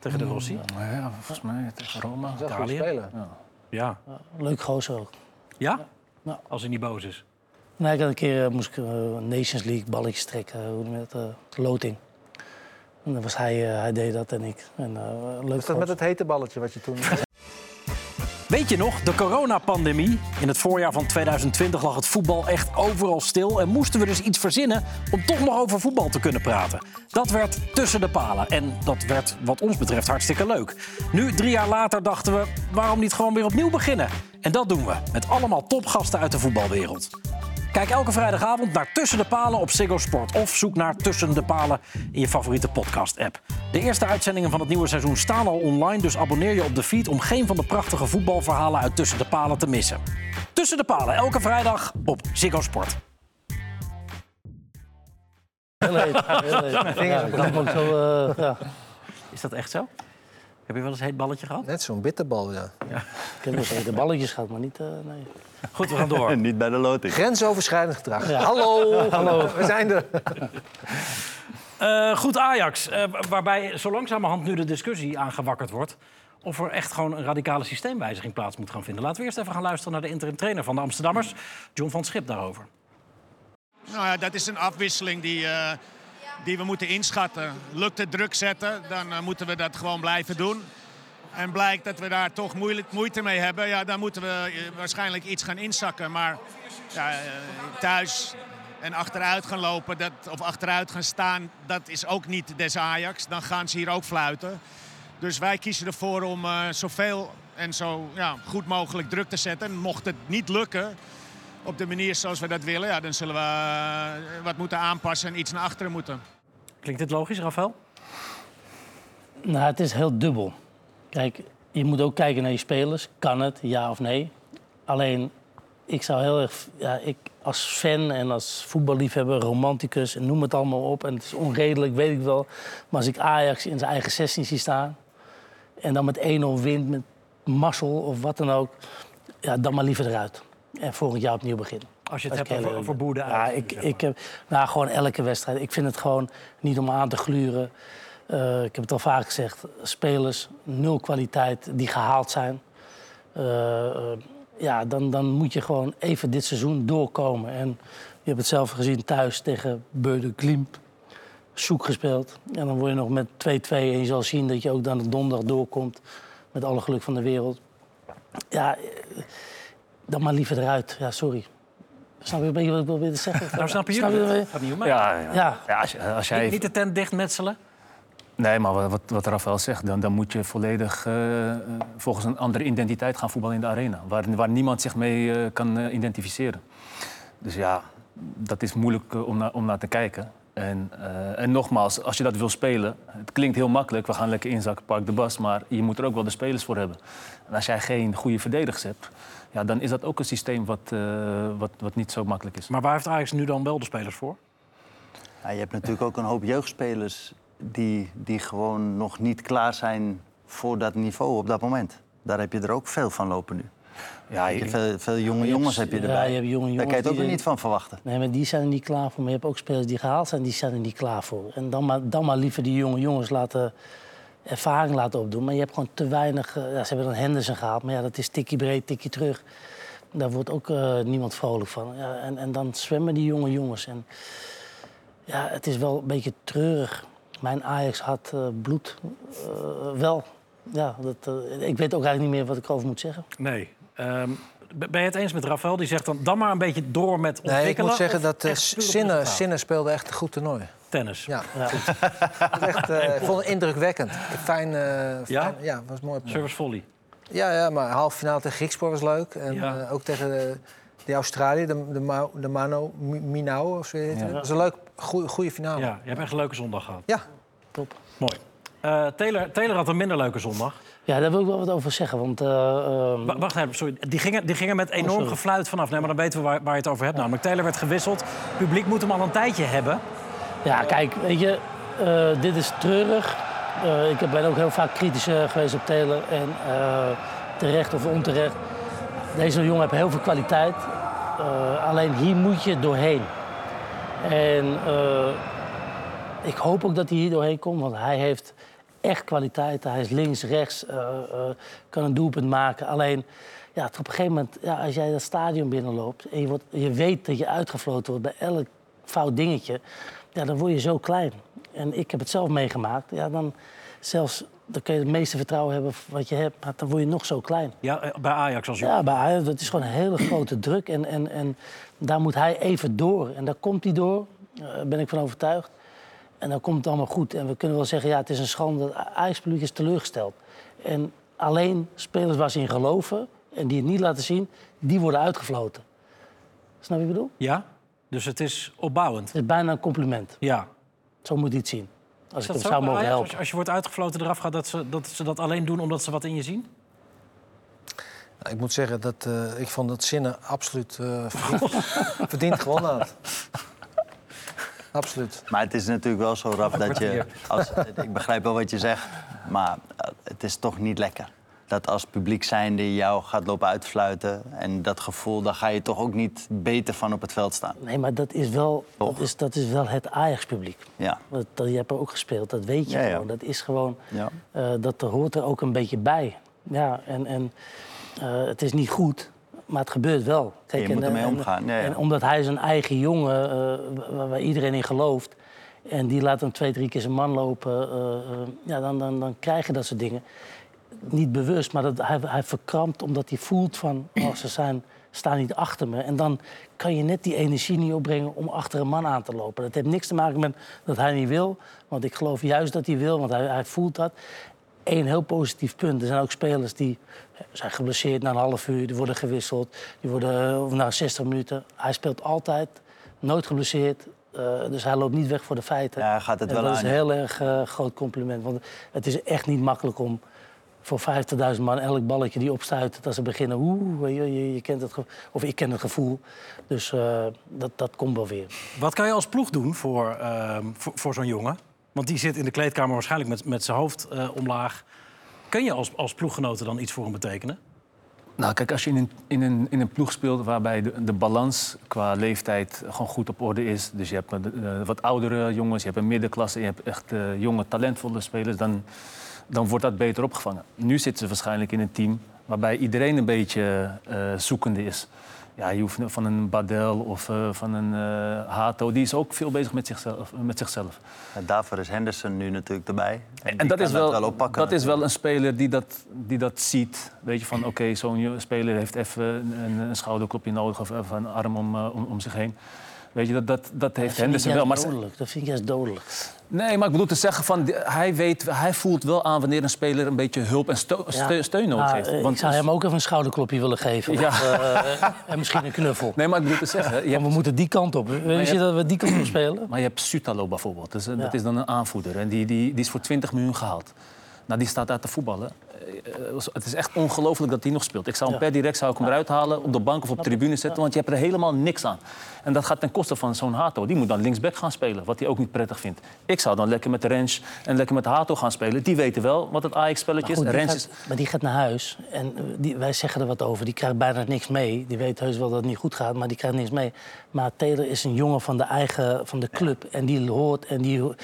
Tegen de Rossi. Ja, volgens mij tegen Roma. Dat Italië. speler. Ja. Leuk gozer ook. Ja? Ja. Als hij niet boos is. Nee, ik had een keer eh, moest ik eh, Nations League balletjes trekken, hoe noem je dat, eh, loting. En dan was hij, eh, hij deed dat en ik. En, eh, leuk Is dat met het hete balletje wat je toen... Weet je nog, de coronapandemie? In het voorjaar van 2020 lag het voetbal echt overal stil... en moesten we dus iets verzinnen om toch nog over voetbal te kunnen praten. Dat werd tussen de palen en dat werd wat ons betreft hartstikke leuk. Nu, drie jaar later, dachten we, waarom niet gewoon weer opnieuw beginnen? En dat doen we, met allemaal topgasten uit de voetbalwereld. Kijk elke vrijdagavond naar Tussen de Palen op Ziggo Sport. Of zoek naar Tussen de Palen in je favoriete podcast-app. De eerste uitzendingen van het nieuwe seizoen staan al online... dus abonneer je op de feed om geen van de prachtige voetbalverhalen... uit Tussen de Palen te missen. Tussen de Palen, elke vrijdag op Ziggo Sport. Heel heet, heel heet. Ja, ik ook zo, eh, ja. Is dat echt zo? Heb je wel eens een heet balletje gehad? Net zo'n bitterbal, ja. Ik heb wel eens de balletjes gehad, maar niet... eh, nee. Goed, we gaan door. En niet bij de loting. Grensoverschrijdend gedrag. Ja. Hallo! Hallo! We zijn er. Eh, goed, Ajax. eh, waarbij zo langzamerhand nu de discussie aangewakkerd wordt... of er echt gewoon een radicale systeemwijziging plaats moet gaan vinden. Laten we eerst even gaan luisteren naar de interim trainer van de Amsterdammers... John van Schip daarover. Nou ja, dat is een afwisseling die, eh, die we moeten inschatten. Lukt het druk zetten, dan eh, moeten we dat gewoon blijven doen. En blijkt dat we daar toch moeilijk, moeite mee hebben, ja, dan moeten we eh, waarschijnlijk iets gaan inzakken. Maar ja, eh, thuis en achteruit gaan lopen dat, of achteruit gaan staan, dat is ook niet des Ajax. Dan gaan ze hier ook fluiten. Dus wij kiezen ervoor om eh, zoveel en zo ja, goed mogelijk druk te zetten. En mocht het niet lukken, op de manier zoals we dat willen, ja, dan zullen we eh, wat moeten aanpassen en iets naar achteren moeten. Klinkt dit logisch, Rafael? Nou, het is heel dubbel. Kijk, je moet ook kijken naar je spelers. Kan het, ja of nee? Alleen, ik zou heel erg... Ja, ik als fan en als voetballiefhebber, romanticus... en noem het allemaal op, en het is onredelijk, weet ik wel... maar als ik Ajax in zijn eigen 16 zie staan... en dan met 1-0 wint, met mazzel of wat dan ook... ja, dan maar liever eruit. En volgend jaar opnieuw beginnen. Als je het Als hebt over, over Ja, uit. ik, ik heb nou, gewoon elke wedstrijd. Ik vind het gewoon niet om aan te gluren. Eh, ik heb het al vaak gezegd. Spelers, nul kwaliteit, die gehaald zijn. Eh, eh, ja, dan, dan moet je gewoon even dit seizoen doorkomen. En je hebt het zelf gezien thuis tegen Beurde Klimp. Zoek gespeeld. En dan word je nog met 2-2. En je zal zien dat je ook dan de donderdag doorkomt. met alle geluk van de wereld. Ja, dan maar liever eruit. Ja, sorry. Snap je een beetje wat ik probeer te zeggen? Nou, snap je? Snap je? Het gaat niet om mij. Ja, ja. Ja. Ja, als, je- als jij... Niet, niet de tent dichtmetselen? Nee, maar wat, wat, Rafael zegt, dan, dan moet je volledig eh, volgens een andere identiteit gaan voetballen in de arena. Waar, waar niemand zich mee eh, kan eh, identificeren. Dus ja, dat is moeilijk om, naar om naar te kijken. En, eh, en nogmaals, als je dat wil spelen, het klinkt heel makkelijk. We gaan lekker inzakken, park de bas. Maar je moet er ook wel de spelers voor hebben. En als jij geen goede verdedigers hebt, ja, dan is dat ook een systeem wat, eh, wat, wat niet zo makkelijk is. Maar waar heeft Ajax nu dan wel de spelers voor? Ja, je hebt natuurlijk ook een hoop jeugdspelers die, die gewoon nog niet klaar zijn voor dat niveau op dat moment. Daar heb je er ook veel van lopen nu. Ja, Je veel, veel jonge Je hebt- jongens heb je ja, erbij. je hebt jonge Daar jongens kan je het ook weer niet van verwachten. Nee, maar die zijn er niet klaar voor. Maar je hebt ook spelers die gehaald zijn, die zijn er niet klaar voor. En dan maar, dan maar liever die jonge jongens laten ervaring laten opdoen. Maar je hebt gewoon te weinig... eh, ja, ze hebben dan Henderson gehaald, maar ja, dat is tikkie breed, tikkie terug. Daar wordt ook eh, niemand vrolijk van. Ja, en, en dan zwemmen die jonge jongens. En ja, het is wel een beetje treurig. Mijn Ajax had eh, bloed eh, wel. Ja, dat, ik weet ook eigenlijk niet meer wat ik erover moet zeggen. Nee. Ehm, ben je het eens met Rafael? Die zegt dan, dan maar een beetje door met ontwikkelen. Nee, ik moet zeggen dat uh, Sinne? Sinne speelde echt een goed toernooi. Tennis. Ja, goed. Echt, eh, ik vond het indrukwekkend. Fijn, eh Ja? fijn- ja, was mooi. Service volley. Ja, ja, maar halve finale tegen Griekspoor was leuk. En Ja. eh, ook tegen de, die Australië, de, de, de Mano Mi- Minau of zo heet het. Ja. Dat was een leuk, goede, goede finale. Ja, je hebt echt een leuke zondag gehad. Ja. Top. Mooi. Eh, Taylor, Taylor had een minder leuke zondag. Ja, daar wil ik wel wat over zeggen. Want, eh, ehm, Wa- Wacht even, sorry. Die gingen, die gingen met enorm sorry. gefluit vanaf. Nee, maar dan weten we waar, waar je het over hebt. Namelijk, Taylor werd gewisseld. Het publiek moet hem al een tijdje hebben. Ja, kijk, weet je, eh, dit is treurig. Eh, ik ben ook heel vaak kritisch eh, geweest op Taylor. En terecht of onterecht. Deze jongen heeft heel veel kwaliteit. Alleen hier moet je doorheen. En ik hoop ook dat hij hier doorheen komt. Want hij heeft echt kwaliteit. Hij is links, rechts, kan een doelpunt maken. Alleen, ja, op een gegeven moment, ja, als jij dat stadion binnenloopt... en je, je weet dat je uitgefloten wordt bij elk fout dingetje... Ja, dan word je zo klein. En ik heb het zelf meegemaakt. Ja, dan, zelfs, dan kun je het meeste vertrouwen hebben wat je hebt... maar dan word je nog zo klein. Ja, eh, bij Ajax als jongen. Ja, bij Ajax, dat is gewoon een hele grote druk. En, en, en daar moet hij even door. En daar komt hij door, daar ben ik van overtuigd. En dan komt het allemaal goed. En we kunnen wel zeggen, ja, het is een schande dat Ajax-publiek is teleurgesteld. En alleen spelers waar ze in geloven en die het niet laten zien, die worden uitgefloten. Snap je wat ik bedoel? Ja? Dus het is opbouwend. Het is bijna een compliment. Ja. Zo moet hij het zien. Als ik hem zo zou mogen Ajax? helpen. Als je, als je wordt uitgefloten eraf gaat, dat ze, dat ze dat alleen doen omdat ze wat in je zien? Nou, ik moet zeggen dat eh, ik vond dat Sinne absoluut eh, verdiend, verdiend gewonnen had. Absoluut. Maar het is natuurlijk wel zo, Raf, dat je... Als, ik begrijp wel wat je zegt, maar eh, het is toch niet lekker. Dat als publiek zijnde jou gaat lopen uitfluiten... en dat gevoel, daar ga je toch ook niet beter van op het veld staan. Nee, maar dat is wel, dat is, dat is wel het Ajax-publiek. Ja. Dat, dat, je hebt er ook gespeeld, dat weet je Ja, ja. gewoon. Dat is gewoon, Ja. eh, dat hoort er ook een beetje bij. Ja, en, en eh, het is niet goed, maar het gebeurt wel. Je moet en, ermee en- omgaan, ja, ja. En omdat hij zijn eigen jongen, eh, waar, waar iedereen in gelooft... en die laat hem twee, drie keer zijn man lopen... eh, eh, ja, dan, dan, dan krijg je dat soort dingen. Niet bewust, maar dat, hij, hij verkrampt omdat hij voelt van... Oh, ze zijn, staan niet achter me. En dan kan je net die energie niet opbrengen om achter een man aan te lopen. Dat heeft niks te maken met dat hij niet wil. Want ik geloof juist dat hij wil, want hij, hij voelt dat. Eén heel positief punt. Er zijn ook spelers die zijn geblesseerd na een half uur. Die worden gewisseld. Die worden eh, of na 60 minuten. Hij speelt altijd. Nooit geblesseerd. Eh, dus hij loopt niet weg voor de feiten. Ja, gaat het En wel dat aan, is een heel erg eh, groot compliment. Want het is echt niet makkelijk om voor 50.000 man elk balletje die opstuit... dat ze beginnen, oeh, weet je, je, je kent het of ik ken het gevoel. Dus eh, dat, dat komt wel weer. Wat kan je als ploeg doen voor, ehm, voor, voor zo'n jongen? Want die zit in de kleedkamer waarschijnlijk met, met zijn hoofd eh, omlaag. Kun je als, als ploeggenoten dan iets voor hem betekenen? Nou, kijk, als je in een, in een, in een ploeg speelt waarbij de, de balans qua leeftijd gewoon goed op orde is. Dus je hebt eh, wat oudere jongens, je hebt een middenklasse, je hebt echt eh, jonge, talentvolle spelers. Dan, dan wordt dat beter opgevangen. Nu zitten ze waarschijnlijk in een team waarbij iedereen een beetje eh, zoekende is. Ja, je hoeft van een Badel of uh, van een uh, Hato, die is ook veel bezig met zichzelf. Met zichzelf. En daarvoor is Henderson nu natuurlijk erbij. En, en dat, is wel, dat, wel oppakken, dat is wel een speler die dat, die dat ziet. Weet je, van oké, okay, zo'n speler heeft even een, een schouderklopje nodig of even een arm om, uh, om, om zich heen. Weet je, dat, dat, dat heeft dat Henderson wel. Maar... Dodelijk. Dat vind ik juist dodelijk. Nee, maar ik bedoel te zeggen van hij, weet, hij voelt wel aan wanneer een speler een beetje hulp en steun, ja. steun nodig heeft. Want ik zou hem ook even een schouderklopje willen geven. Ja. Of, uh, en misschien een knuffel. Nee, maar ik bedoel te zeggen. Je hebt... We moeten die kant op. Weet je dat we die kant op spelen? Maar je hebt Sutalo bijvoorbeeld. Dus, ja. Dat is dan een aanvoerder. En die, die, die is voor 20 miljoen gehaald. Nou, die staat daar te voetballen. Eh, het is echt ongelooflijk dat hij nog speelt. Ik zou hem per direct zou ik hem eruit halen, op de bank of op de tribune zetten, want je hebt er helemaal niks aan. En dat gaat ten koste van zo'n Hato. Die moet dan linksback gaan spelen, wat hij ook niet prettig vindt. Ik zou dan lekker met de Rens en lekker met de Hato gaan spelen. Die weten wel wat het Ajax-spelletje is. Rens is... Maar die gaat naar huis en eh, die, wij zeggen er wat over. Die krijgt bijna niks mee. Die weet heus wel dat het niet goed gaat, maar die krijgt niks mee. Maar Taylor is een jongen van de eigen van de club. En die hoort en die uh,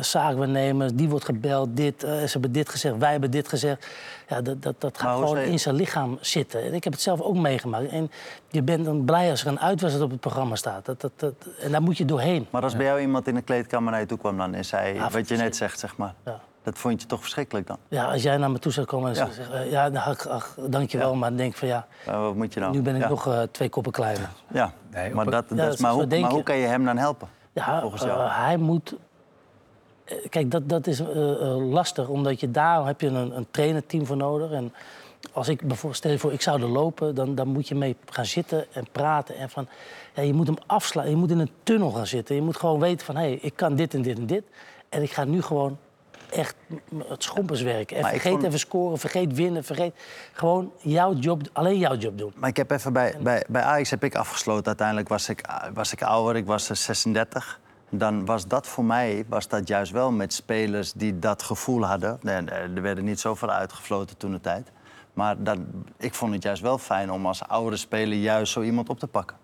zaakwaarnemers, die wordt gebeld. Dit, uh, ze hebben dit gezegd, wij hebben dit gezegd. Ja, dat, dat, dat gaat gewoon in zijn lichaam zitten. Ik heb het zelf ook meegemaakt. En je bent dan blij als er een uitwedstrijd op het programma staat. Dat, dat, dat, en daar moet je doorheen. Maar als bij jou iemand in de kleedkamer naar je toe kwam dan en zei wat je net zegt, zeg maar. Ja. Dat vond je toch verschrikkelijk dan? Ja, als jij naar me toe zou komen en ja. zeggen... ja, ach, ach, dankjewel, ja. maar dan denk ik van ja... wat moet je nou? Nu ben ik nog uh, twee koppen kleiner. Ja, nee, maar, dat, dat, maar, hoe, maar hoe kan je hem dan helpen? Ja, volgens jou? Uh, hij moet Kijk, dat, dat is uh, lastig, omdat je daar heb je een, een trainerteam voor nodig. En als ik bijvoorbeeld, stel je voor, ik zou er lopen, dan, dan moet je mee gaan zitten en praten. En van, ja, je moet hem afslaan, je moet in een tunnel gaan zitten. Je moet gewoon weten van, hé, hey, ik kan dit en dit en dit. En ik ga nu gewoon echt het schompenswerk. En vergeet vond... even scoren, vergeet winnen, vergeet gewoon jouw job, alleen jouw job doen. Maar ik heb even bij, bij, bij Ajax heb ik afgesloten. Uiteindelijk was ik, was ik ouder, ik was 36 dan was dat voor mij was dat juist wel met spelers die dat gevoel hadden. Er werden niet zoveel uitgefloten toen de tijd. Maar dan, ik vond het juist wel fijn om als oude speler juist zo iemand op te pakken.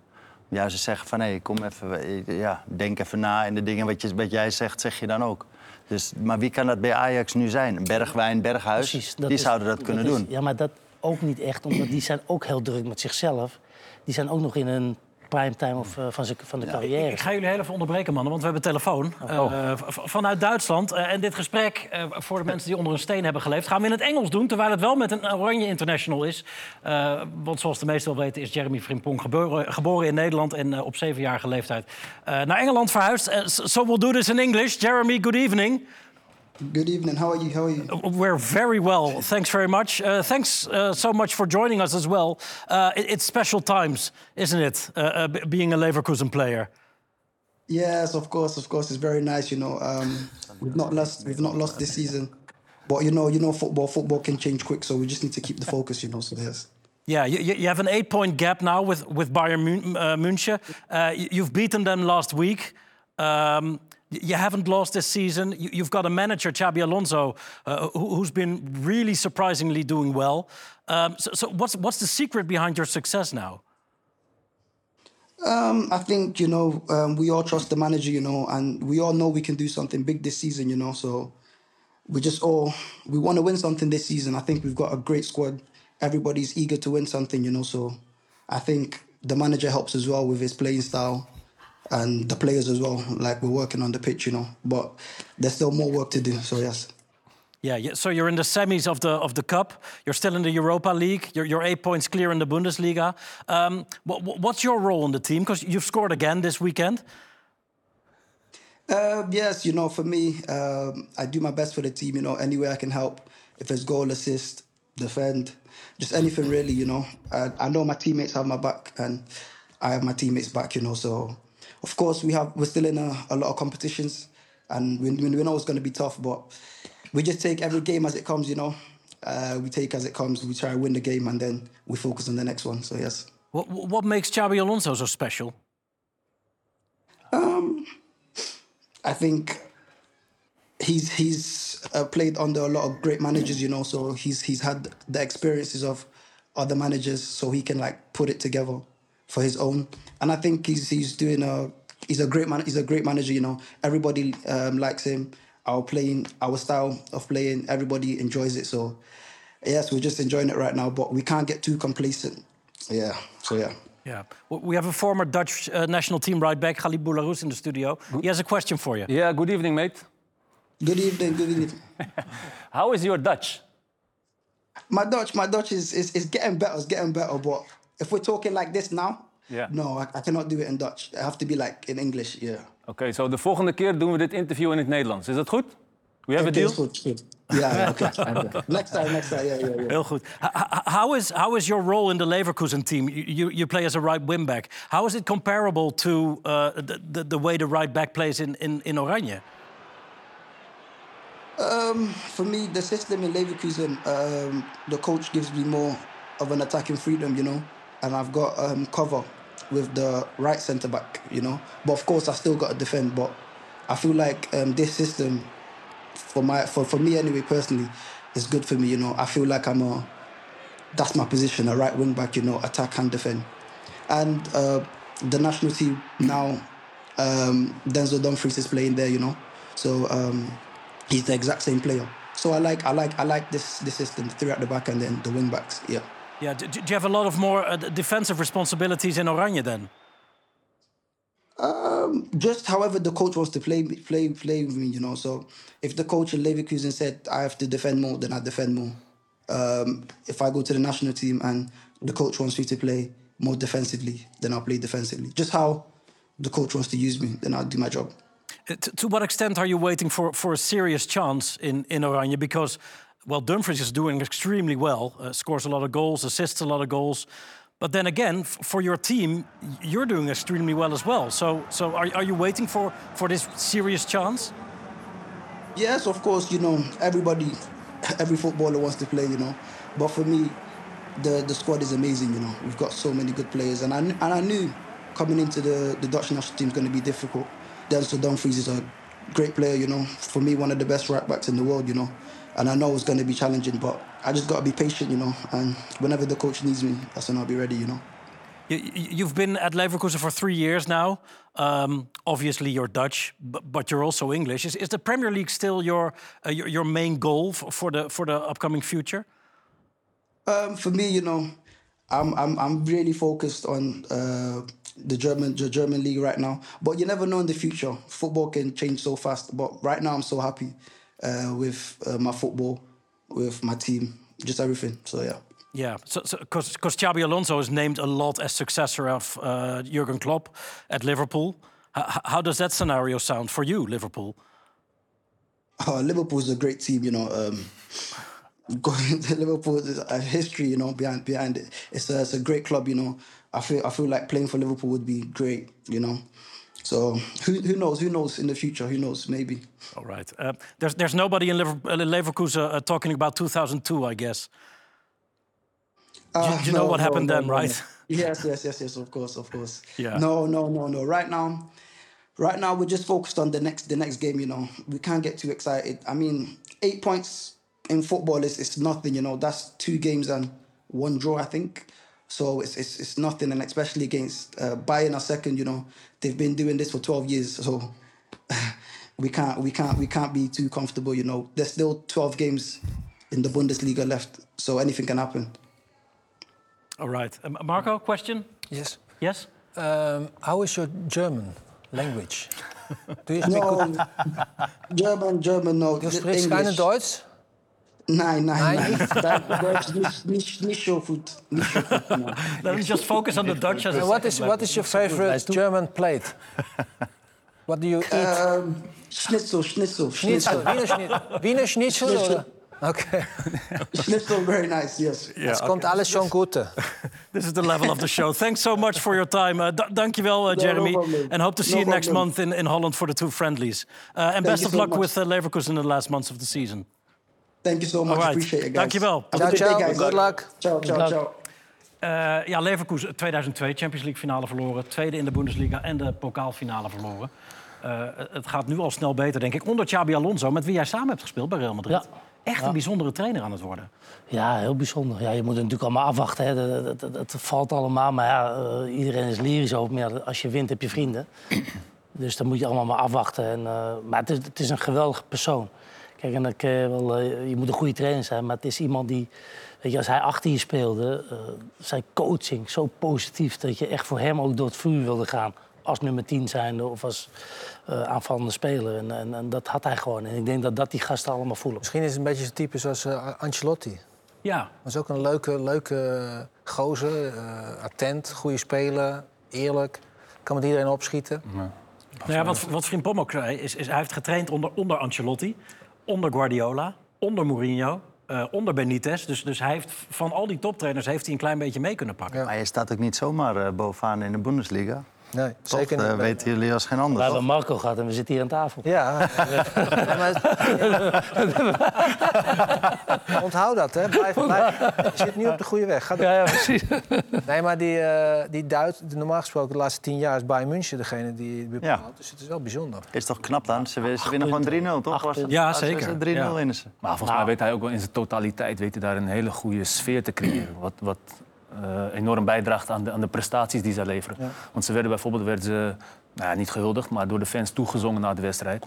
Juist te zeggen van hé, hey, kom even, ja, denk even na. En de dingen wat, je, wat jij zegt, zeg je dan ook. Dus, maar wie kan dat bij Ajax nu zijn? Bergwijn, Berghuis, Precies, die zouden dat, kunnen doen. Ja, maar dat ook niet echt, omdat die zijn ook heel druk met zichzelf. Die zijn ook nog in een primetime of uh, van, van de carrière. Ik, ik, ga jullie heel even onderbreken, mannen, want we hebben telefoon. Oh. Uh, vanuit Duitsland. Uh, en dit gesprek, voor de mensen die onder een steen hebben geleefd... gaan we in het Engels doen, terwijl het wel met een Oranje International is. want zoals de meesten wel weten is Jeremy Frimpong geboren, geboren in Nederland... en op zevenjarige leeftijd naar Engeland verhuisd. so we'll do this in English. Jeremy, good evening. Good evening. How are you? How are you? Uh, we're very well. Thanks very much. Uh, thanks uh, so much for joining us as well. Uh, it, it's special times, isn't it? Uh, uh, being a Leverkusen player. Yes, of course, of course. It's very nice. You know, um, we've not lost. We've not lost this season, but you know, you know, football. Football can change quick, so we just need to keep the focus. You know, so yes. Yeah, you, you have an eight-point gap now with with Bayern München. you've beaten them last week. Um, you haven't lost this season. You've got a manager, Xabi Alonso, uh, who's been really surprisingly doing well. Um, so, so, what's what's the secret behind your success now? Um, I think you know um, we all trust the manager, you know, and we all know we can do something big this season, you know. So we just all we want to win something this season. I think we've got a great squad. Everybody's eager to win something, you know. So I think the manager helps as well with his playing style and the players as well. Like we're working on the pitch, you know, but there's still more work to do. So yes. Yeah, yeah. so you're in the semis of the of the cup. You're still in the Europa League. You're, you're eight points clear in the Bundesliga. Um, what, what's your role in the team? Because you've scored again this weekend. Uh, yes, you know, for me, um, I do my best for the team. You know, any way I can help. If it's goal, assist, defend, just anything really. You know, I, I know my teammates have my back, and I have my teammates back. You know, so of course, we have we're still in a, a lot of competitions, and we, we know it's going to be tough. But we just take every game as it comes. You know, uh, we take as it comes. We try to win the game, and then we focus on the next one. So yes. What what makes Xabi Alonso so special? Um, I think he's he's uh, played under a lot of great managers. You know, so he's he's had the experiences of other managers, so he can like put it together for his own. And I think he's he's doing a he's a great man. He's a great manager. You know, everybody um, likes him. Our playing, our style of playing, everybody enjoys it. So yes, we're just enjoying it right now. But we can't get too complacent. Yeah. So yeah. Yeah. We have a former Dutch uh, national team right back, Khalid Boularus, in the studio. He has a question for you. Yeah, good evening, mate. Good evening, good evening. How is your Dutch? My Dutch, my Dutch is, is, is getting better, it's getting better. But if we're talking like this now, Yeah. no, I, I cannot do it in Dutch. I have to be like in English, yeah. Oké, zo de volgende keer doen we dit interview in het Nederlands. Is dat goed? We have a deal? it's good, it's good. Yeah, okay. okay. next time, next time, yeah, yeah, yeah. Heel goed. H- h- how, is, how is your role in the Leverkusen team? You, you, you play as a right wing back. How is it comparable to uh, the, the, the way the right back plays in, in, in Oranje? Um, for me, the system in Leverkusen, um, the coach gives me more of an attacking freedom, you know, and I've got um, cover with the right centre back, you know. But of course, I still got to defend. But I feel like um, this system, for my for, for me anyway, personally, is good for me. You know, I feel like I'm a that's my position, a right wing back. You know, attack and defend. And uh, the national team now, um, Denzel Dumfries is playing there. You know, so. Um, he's the exact same player. So I like I like I like this this system, three at the back and then the wing backs. Yeah. Yeah, do, do you have a lot of more uh, defensive responsibilities in Oranje then? Um, just however the coach wants to play me- play play with me, you know. So if the coach in Leverkusen said I have to defend more, then I defend more. Um, if I go to the national team and the coach wants me to play more defensively, then I'll play defensively. Just how the coach wants to use me, then I'll do my job. Uh, To, to what extent are you waiting for, for a serious chance in, in Oranje? Because, well, Dumfries is doing extremely well, uh, scores a lot of goals, assists a lot of goals. But then again, for your team, you're doing extremely well as well. So, so are, are you waiting for, for this serious chance? Yes, of course, you know, everybody, every footballer wants to play, you know. But for me, the, the squad is amazing, you know. We've got so many good players. And I, and I knew coming into the, the Dutch national team is going to be difficult. Denzel Dumfries is a great player, you know. For me, one of the best right backs in the world, you know. And I know it's going to be challenging, but I just got to be patient, you know. And whenever the coach needs me, that's when I'll be ready, you know. You, you've been at Leverkusen for three years now. Um, obviously, you're Dutch, but, but you're also English. Is, is the Premier League still your, uh, your, your main goal for, for, the, for the upcoming future? Um, for me, you know, I'm I'm I'm really focused on uh, the German the German league right now. But you never know in the future. Football can change so fast. But right now, I'm so happy uh, with uh, my football, with my team, just everything. So yeah. Yeah, because so, because Xabi Alonso is named a lot as successor of uh, Jurgen Klopp at Liverpool. H- how does that scenario sound for you, Liverpool? Oh, Liverpool's a great team, you know. Um, going to Liverpool is a history, you know, behind behind it. It's a, it's a great club, you know. I feel I feel like playing for Liverpool would be great, you know. So who who knows? Who knows in the future? Who knows? Maybe. All right. Uh, there's there's nobody in uh, Leverkusen uh, talking about 2002, I guess. Do you, Uh, do you know what no, happened no, then, no, right? no. Yes, yes, yes, yes. Of course, of course. Yeah. No, no, no, no. Right now, right now we're just focused on the next the next game. You know, we can't get too excited. I mean, eight points in football is is nothing. You know, that's two games and one draw. I think. So it's it's, it's nothing, and especially against uh, Bayern a second. You know, they've been doing this for twelve years. So we can't we can't we can't be too comfortable. You know, there's still twelve games in the Bundesliga left, so anything can happen. All right. Um, Marco, question? Yes. Yes? Um, how is your German language? Do you speak No. German, German, no. Du just sprichst keine Deutsch? Nein, nein, Nein? nein. Deutsch is nicht, nicht, nicht so goed. Nicht so goed, no. Let me just focus on the Dutch as what is what is your favorite German plate? What do you eat? Um, schnitzel, schnitzel, Schnitzel. Wiener Schnitzel. Wiener Schnitzel? Schnitzel. oder? Okay. Schnitzel, very nice, yes. Yeah, Es kommt alles schon Gute. This is the level of the show. Thanks so much for your time. Uh, dankjewel, uh, No, no Jeremy. problem. and hope to see No you next problem. month in, in Holland for the two friendlies. Uh, and best you of so luck much. with uh, Leverkusen in the last months of the season. Thank you so much. Appreciate it, guys. Dankjewel. Ciao, day, ciao. guys. Good luck. Ciao, ciao, ciao. Uh, ja, Leverkusen 2002, Champions League finale verloren. Tweede in de Bundesliga en de pokaalfinale verloren. Uh, het gaat nu al snel beter, denk ik. Onder Xabi Alonso, met wie jij samen hebt gespeeld bij Real Madrid. Ja. Echt een bijzondere trainer aan het worden. Ja, heel bijzonder. Ja, je moet het natuurlijk allemaal afwachten. Hè. Dat, dat, dat, dat valt allemaal. Maar ja, eh, iedereen is lyrisch over. Maar ja, als je wint, heb je vrienden. Dus dan moet je allemaal maar afwachten. En, eh, maar het is, het is een geweldige persoon. Kijk, en je, wel, eh, je moet een goede trainer zijn, maar het is iemand die... Weet je, als hij achter je speelde, eh, zijn coaching zo positief... dat je echt voor hem ook door het vuur wilde gaan. Als nummer 10 zijnde of als eh, aanvallende speler. En, en, en dat had hij gewoon. En ik denk dat dat die gasten allemaal voelen. Misschien is het een beetje zo'n type zoals eh, Ancelotti. Ja. Dat is ook een leuke, leuke gozer. eh, attent, goede speler, eerlijk. Kan met iedereen opschieten. Nou ja, wat, wat Frimpong ook zei, is, is hij heeft getraind onder, onder Ancelotti, onder Guardiola, onder Mourinho, eh, onder Benitez. Dus, dus hij heeft van al die toptrainers heeft hij een klein beetje mee kunnen pakken. Maar je staat ook niet zomaar eh, bovenaan in de Bundesliga. Nee, Toch? zeker niet. Dat weten jullie als geen ander, We hebben? Marco gehad en we zitten hier aan tafel. Ja. Ja, Onthoud dat, hè. Blijf, blijf. Je zit nu op de goede weg. Ga. Ja, ja, precies. Nee, maar die, eh die Duits, normaal gesproken de laatste tien jaar is Bayern München degene die bepaalt. Dus het is wel bijzonder. Is toch knap dan? Ze, ze winnen gewoon 3-0, toch? Was het? Ja, zeker. 3-0 Ja. winnen ze. Maar volgens mij weet hij ook wel in zijn totaliteit weet hij daar een hele goede sfeer te creëren. Wat, wat eh, enorm bijdraagt aan de, aan de prestaties die zij leveren. Ja. Want ze werden bijvoorbeeld werden ze, nou ja, niet gehuldigd, maar door de fans toegezongen na de wedstrijd.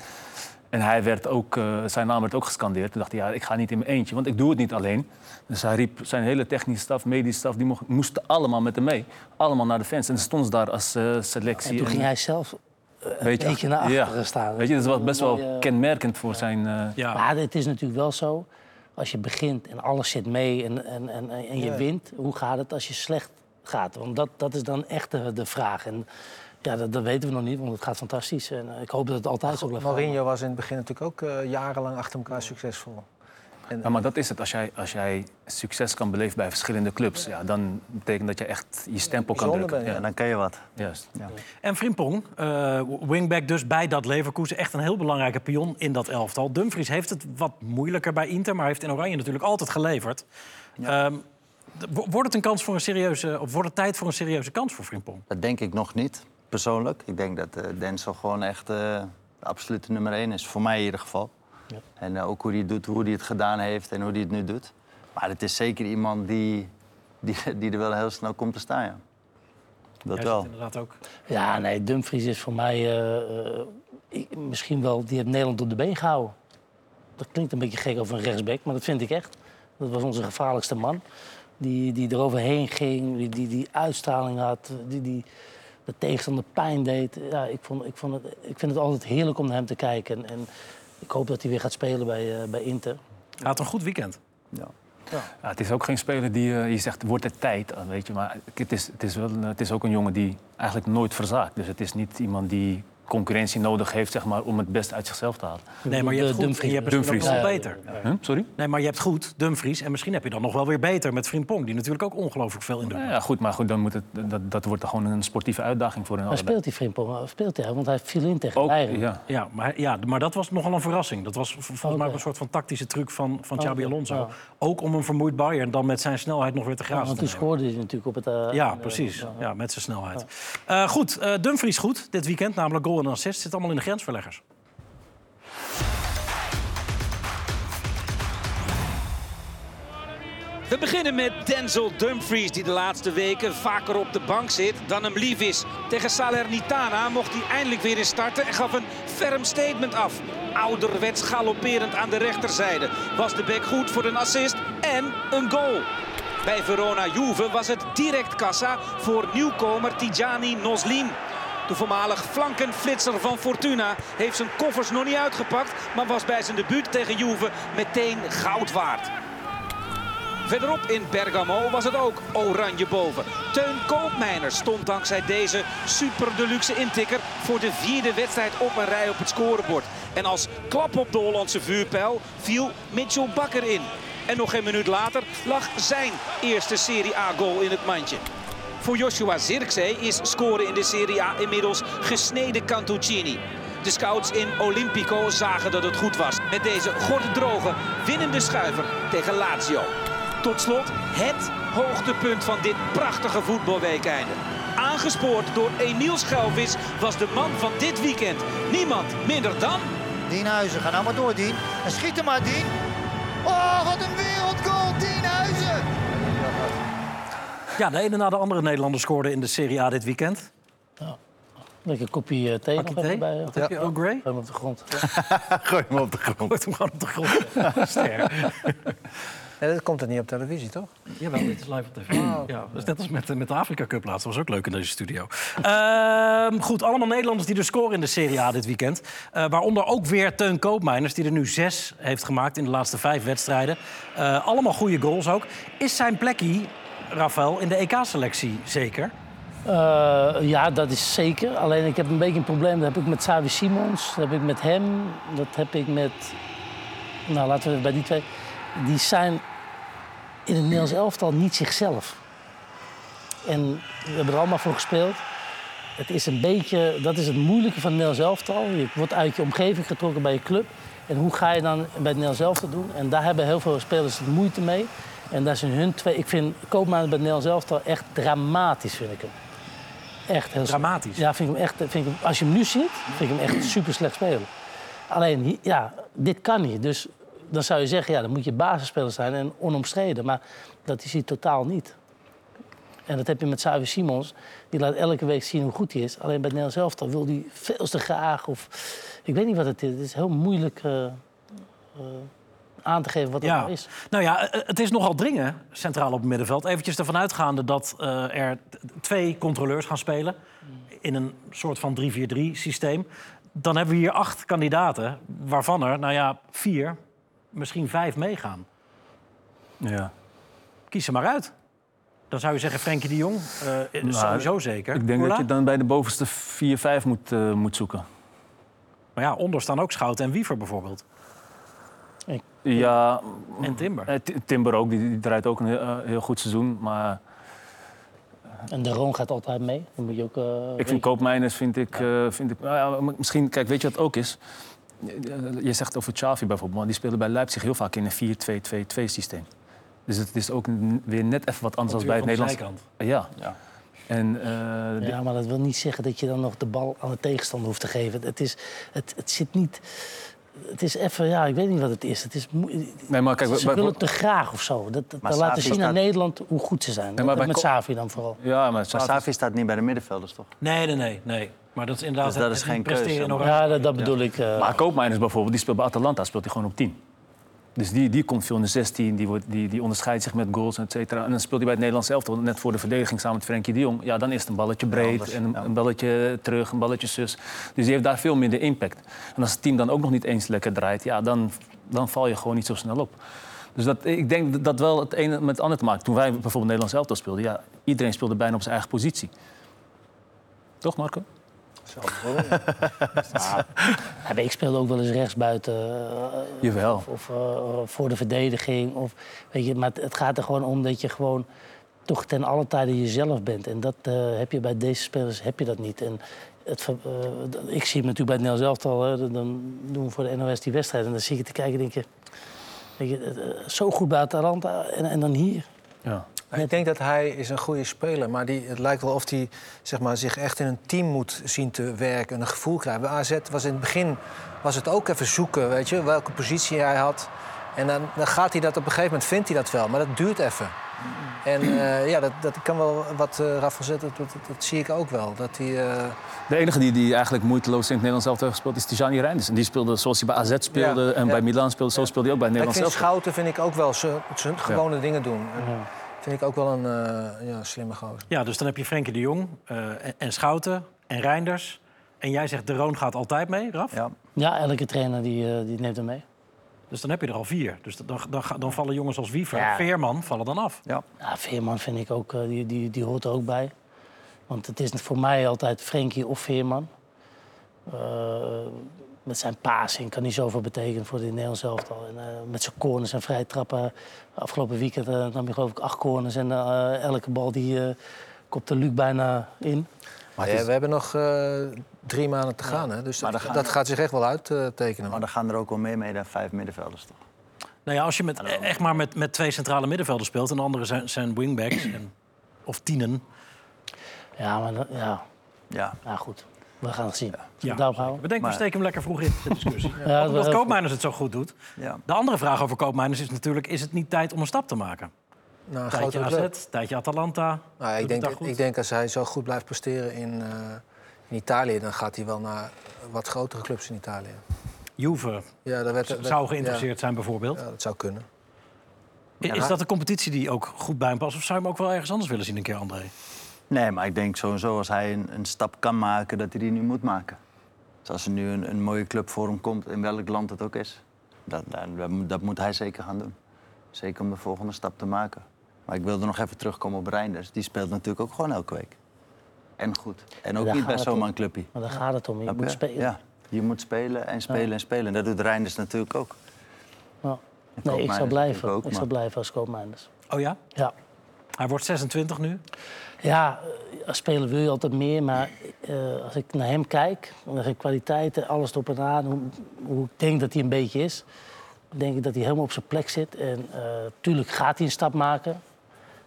En hij werd ook, eh, zijn naam werd ook gescandeerd. Toen dacht hij, ja, ik ga niet in mijn eentje, want ik doe het niet alleen. Dus hij riep zijn hele technische staf, medische staf, die mocht- moesten allemaal met hem mee. Allemaal naar de fans. En stonden ze daar als eh, selectie. En toen En- ging hij zelf eh, een beetje naar ja. achteren staan. Weet je, dat was best wel eh, kenmerkend voor zijn... eh, Ja. Maar het is natuurlijk wel zo, als je begint en alles zit mee en, en, en, en je Ja. wint, hoe gaat het als je slecht gaat? Want dat, dat is dan echt de, de vraag. En ja, dat, dat weten we nog niet, want het gaat fantastisch. En eh, ik hoop dat het altijd zo blijft. Mourinho was in het begin natuurlijk ook eh, jarenlang achter elkaar succesvol. Ja, maar dat is het. Als jij, als jij succes kan beleven bij verschillende clubs, ja, dan betekent dat je echt je stempel kan drukken. ben. Ja, dan kan je wat. Juist. En Frimpong, eh, wingback dus bij dat Leverkusen, echt een heel belangrijke pion in dat elftal. Dumfries heeft het wat moeilijker bij Inter, maar heeft in Oranje natuurlijk altijd geleverd. Ehm, wordt het een kans voor een serieuze, of wordt het tijd voor een serieuze kans voor Frimpong? Dat denk ik nog niet, persoonlijk. Ik denk dat eh Denzel gewoon echt eh, de absolute nummer één is. Voor mij in ieder geval. En eh, ook hoe hij het doet, hoe hij het gedaan heeft en hoe hij het nu doet. Maar het is zeker iemand die, die, die er wel heel snel komt te staan, ja. Dat Jij wel. inderdaad ook. Ja, nee, Dumfries is voor mij eh, eh, ik- misschien wel... Die heeft Nederland op de been gehouden. Dat klinkt een beetje gek over een rechtsback, maar dat vind ik echt. Dat was onze gevaarlijkste man. Die, die eroverheen ging, die, die, die uitstraling had, die, die de tegenstander pijn deed. Ja, ik, vond, ik, vond het, ik vind het altijd heerlijk om naar hem te kijken. En, en ik hoop dat hij weer gaat spelen bij, eh, bij Inter. Hij had een goed weekend. Ja. Ja, het is ook geen speler die eh, je zegt, wordt het tijd, eh, weet je. Maar het is, het, is wel, het is ook een jongen die eigenlijk nooit verzaakt. Dus het is niet iemand die concurrentie nodig heeft zeg maar, om het best uit zichzelf te halen. Nee, maar je De hebt goed. Dumfries. je hebt misschien nog Dumfries. wel beter. Huh? Sorry? Nee, maar je hebt goed, Dumfries. En misschien heb je dan nog wel weer beter met Frimpong, die natuurlijk ook ongelooflijk veel in doet. Ja, goed, maar goed, dan moet het, dat, dat wordt gewoon een sportieve uitdaging voor hen Maar allebei. speelt hij Frimpong? Speelt hij? Want hij viel in tegen Ook, Bayern. ja. Ja maar, ja, maar dat was nogal een verrassing. Dat was volgens mij ook een soort van tactische truc van, van Xabi Alonso. ja. Ook om een vermoeid Bayern dan met zijn snelheid nog weer te Ja, grazen want toen scoorde hij natuurlijk op het... eh, Ja, eh, precies. ja. Met zijn snelheid. Eh, goed, eh, Dumfries goed dit weekend, namelijk goal en assist. Zit allemaal in de grensverleggers. We beginnen met Denzel Dumfries, die de laatste weken vaker op de bank zit dan hem lief is. Tegen Salernitana mocht hij eindelijk weer in starten en gaf een ferm statement af. Ouderwets galopperend aan de rechterzijde was de bek goed voor een assist en een goal. Bij Verona Juve was het direct kassa voor nieuwkomer Tijani Noslin. De voormalig flankenflitser van Fortuna heeft zijn koffers nog niet uitgepakt, maar was bij zijn debuut tegen Juve meteen goud waard. Verderop in Bergamo was het ook oranje boven. Teun Koopmeiners stond dankzij deze super deluxe intikker voor de vierde wedstrijd op een rij op het scorebord. En als klap op de Hollandse vuurpijl viel Mitchell Bakker in. En nog geen minuut later lag zijn eerste Serie A goal in het mandje. Voor Joshua Zirkzee is scoren in de Serie A inmiddels gesneden Cantuccini. De scouts in Olimpico zagen dat het goed was. Met deze gorddroge winnende schuiver tegen Lazio. Tot slot het hoogtepunt van dit prachtige voetbalweekeinde. Aangespoord door Emiel Schelvis was de man van dit weekend. Niemand minder dan... Dienhuizen, ga nou maar door, Dien. En schiet er maar, Dien. Oh, wat een wereldgoal, Ja, de ene na de andere Nederlander scoorde in de Serie A dit weekend. Lekker kopje eh, thee nog thee? bij. Heb je? Earl Grey? Gooi hem op de grond. Gooi hem op de grond. Gooit hem gewoon op de grond. Ster. Nee, dat komt er niet op televisie, toch? Jawel, dit is live op tv. Ja, dat is net als met, met de Afrika Cup laatst. Dat was ook leuk in deze studio. Ehm, goed, allemaal Nederlanders die er scoren in de Serie A dit weekend. Eh, waaronder ook weer Teun Koopmeiners, die er nu zes heeft gemaakt in de laatste vijf wedstrijden. Eh, allemaal goede goals ook. Is zijn plekje, Rafael, in de EK-selectie zeker? Eh, ja, dat is zeker. Alleen ik heb een beetje een probleem. Dat heb ik met Xavi Simons, dat heb ik met hem, dat heb ik met... Nou, laten we bij die twee... Die zijn in het Nederlands elftal niet zichzelf. En we hebben er allemaal voor gespeeld. Het is een beetje, dat is het moeilijke van het Nederlands elftal. Je wordt uit je omgeving getrokken bij je club. En hoe ga je dan bij het Nederlands elftal doen? En daar hebben heel veel spelers moeite mee. En daar zijn hun twee... Ik vind Koopman bij Nederlands elftal echt dramatisch, vind ik hem. Echt heel Dramatisch? Ja, vind ik hem echt... Vind ik hem, als je hem nu ziet, vind ik hem echt super slecht spelen. Alleen, ja, dit kan niet. Dus dan zou je zeggen, ja, dan moet je basisspeler zijn en onomstreden. Maar dat is hij totaal niet. En dat heb je met Xavi Simons. Die laat elke week zien hoe goed hij is. Alleen bij Nederlands elftal wil hij veel te graag. Of, ik weet niet wat het is. Het is heel moeilijk eh, eh, aan te geven wat het Ja. nou is. Nou ja, eh, het is nogal dringen centraal op het middenveld. Eventjes ervan uitgaande dat eh, er twee controleurs gaan spelen... in een soort van 3-4-3 systeem. Dan hebben we hier acht kandidaten, waarvan er, nou ja, vier, misschien vijf meegaan. Ja. Kies er maar uit. Dan zou je zeggen Frenkie de Jong, eh, Nou, sowieso zeker. Ik denk dat je dan bij de bovenste 4-5 moet, eh, moet zoeken. Maar ja, onder staan ook Schouten en Wiever bijvoorbeeld. Ja, En Timber. eh, Ti- Timber ook, die, die draait ook een heel, eh, heel goed seizoen. Maar En de Roon gaat altijd mee. Dan moet je ook... eh, ik vind je- Koopmeiners, vind ik, eh, vind ik nou ja, misschien, kijk, weet je wat het ook is? Eh, Je zegt over Xavi bijvoorbeeld, maar die speelde bij Leipzig heel vaak in een 4-2-2-2 systeem. Dus het is ook weer net even wat anders dan bij het Nederlands. aan de zijkant. Ja. En, eh, die- Ja, maar dat wil niet zeggen dat je dan nog de bal aan de tegenstander hoeft te geven. Het, is, het, het zit niet... Het is even, ja, ik weet niet wat het is. Het is Nee, maar kijk, ze willen te graag of zo. Dat, dat, Maar dan laten zien aan staat- Nederland hoe goed ze zijn. met Savi dan vooral. ja, maar Savi staat niet bij de middenvelders, toch? Nee, nee, nee. nee. Maar dat is inderdaad Dus dat het- is het geen presteren keuze. Ja, dat, dat bedoel ik. eh, Maar Koopmeiners bijvoorbeeld, die speelt bij Atalanta, speelt hij gewoon op 10. Dus die, die komt veel in de 16, die, wordt, die, die onderscheidt zich met goals, et cetera. En dan speelt hij bij het Nederlands elftal, net voor de verdediging samen met Frenkie de Jong. Ja, dan is het een balletje breed en een, ja. een balletje terug, een balletje zus. Dus die heeft daar veel minder impact. En als het team dan ook nog niet eens lekker draait, ja, dan, dan val je gewoon niet zo snel op. Dus dat, ik denk dat wel het ene met het ander te maken. Toen wij bijvoorbeeld Nederlands elftal speelden, ja, iedereen speelde bijna op zijn eigen positie. Toch, Marco? ja, maar ik speelde ook wel eens rechtsbuiten. eh, Jawel. Of eh, voor de verdediging. Of, weet je, maar het, het gaat er gewoon om dat je gewoon toch ten alle tijde jezelf bent. En dat eh, heb je bij deze spelers heb je dat niet. En het, ik zie hem natuurlijk bij het Nederlands elftal. Hè, dan- doen we voor de NOS die wedstrijd. En dan zie ik het te kijken en denk je... Weet je zo goed bij Atalanta en, en dan hier. Ja. Ik denk dat hij is een goede speler, maar die, het lijkt wel of hij zeg maar, zich echt in een team moet zien te werken en een gevoel krijgen. Bij AZ was in het begin was het ook even zoeken, weet je, welke positie hij had. En dan, dan gaat hij dat op een gegeven moment vindt hij dat wel, maar dat duurt even. En eh, ja, dat, dat kan wel wat uh, Rafael zegt, dat, dat, dat zie ik ook wel. Dat hij, eh, De enige die, die eigenlijk moeiteloos in het Nederlands elftal heeft gespeeld is Tijani Reinders. En die speelde zoals hij bij AZ speelde Ja, en ja. bij Milan speelde, zo speelde hij ook bij het ik Nederlands vind elftal. Schouten vind ik ook wel zijn zijn gewone dingen doen. En Vind ik ook wel een eh, ja, slimme gozer. Ja, dus dan heb je Frenkie de Jong eh, en, en Schouten en Reinders. En jij zegt de Roon gaat altijd mee, Raf? Ja. Ja, elke trainer die, eh, die neemt hem mee. Dus dan heb je er al vier. Dus dan, dan, dan vallen jongens als Wiever, Ja. Veerman, vallen dan af. Ja. Ja, Veerman vind ik ook, die, die, die hoort er ook bij. Want het is voor mij altijd Frenkie of Veerman. Met zijn passing kan hij zoveel betekenen voor de Nederlands elftal. En, eh, met zijn corners en vrije trappen. Afgelopen weekend eh, nam hij geloof ik acht corners. En eh, elke bal die eh kopte Luc bijna in. Maar ja, we hebben nog eh, drie maanden te gaan, hè? dus dat, gaan gaat zich echt wel uittekenen. Maar dan gaan er ook wel meer mee dan vijf middenvelders, toch? Nou ja, als je met, echt maar met, met twee centrale middenvelders speelt... en de andere zijn, zijn wingbacks en, of tienen... Ja, maar dat- ja. Ja. Nou goed, we gaan het zien. Ja, het daarop houden? We denken, we Maar- steken hem lekker vroeg in, de discussie. Ja, dat Omdat Koopmeiners het zo goed doet. Ja. De andere vraag over Koopmeiners is natuurlijk... is het niet tijd om een stap te maken? Nou, Tijdje grotere AZ, club. tijdje Atalanta. Nou, ik, denk, ik denk als hij zo goed blijft presteren in, eh, in Italië, dan gaat hij wel naar wat grotere clubs in Italië. Juve Ja, daar werd, zou geïnteresseerd ja. zijn bijvoorbeeld. Ja, dat zou kunnen. Is hij- dat een competitie die ook goed bij hem past? Of zou je hem ook wel ergens anders willen zien een keer, André? Nee, maar ik denk sowieso als hij een, een stap kan maken, dat hij die nu moet maken. Dus als er nu een, een mooie club voor hem komt, in welk land het ook is, dat, dat, dat moet- hij zeker gaan doen. Zeker om de volgende stap te maken. Maar ik wilde nog even terugkomen op Reinders. Die speelt natuurlijk ook gewoon elke week. En goed. En ook Daar niet bij zomaar om. een clubje. Maar daar gaat het om. Je moet spelen. Ja, je moet spelen en spelen Ja. en spelen. En dat doet Reinders natuurlijk ook. Nee, ik zou blijven. ook, ik zou blijven als koopmijners. Oh ja? Ja. Hij wordt 26 nu. Ja, eh, als speler wil je altijd meer. Maar eh, als ik naar hem kijk, naar zijn kwaliteiten, alles erop en aan, hoe, hoe ik denk dat hij een beetje is, denk ik dat hij helemaal op zijn plek zit. En eh tuurlijk gaat hij een stap maken.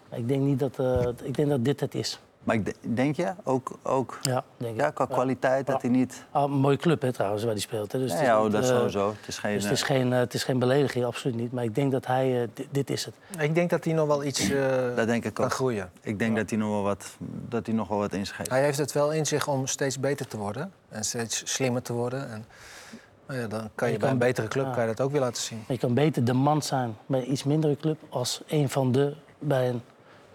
Maar ik denk niet dat, ik denk dat dit het is. Maar ik de- denk je ook, ook Ja, denk ja, qua kwaliteit dat hij niet... Ah, een mooie club hè, trouwens, waar hij speelt. Hè. Dus Ja, is niet, dat eh, sowieso. Het is geen, dus het, is eh, geen, eh, het is geen belediging, absoluut niet. Maar ik denk dat hij, dit, dit is het. Ik denk dat hij nog wel iets eh, Dat denk ik kan ook. groeien. Ik denk dat hij nog wel wat, dat hij nog wel wat inschrijft. Hij heeft het wel in zich om steeds beter te worden. En steeds slimmer te worden. En, nou ja, dan kan je, Je bij kan- een betere club ja. kan je dat ook weer laten zien. Je kan beter de man zijn bij een iets mindere club als een van de bij een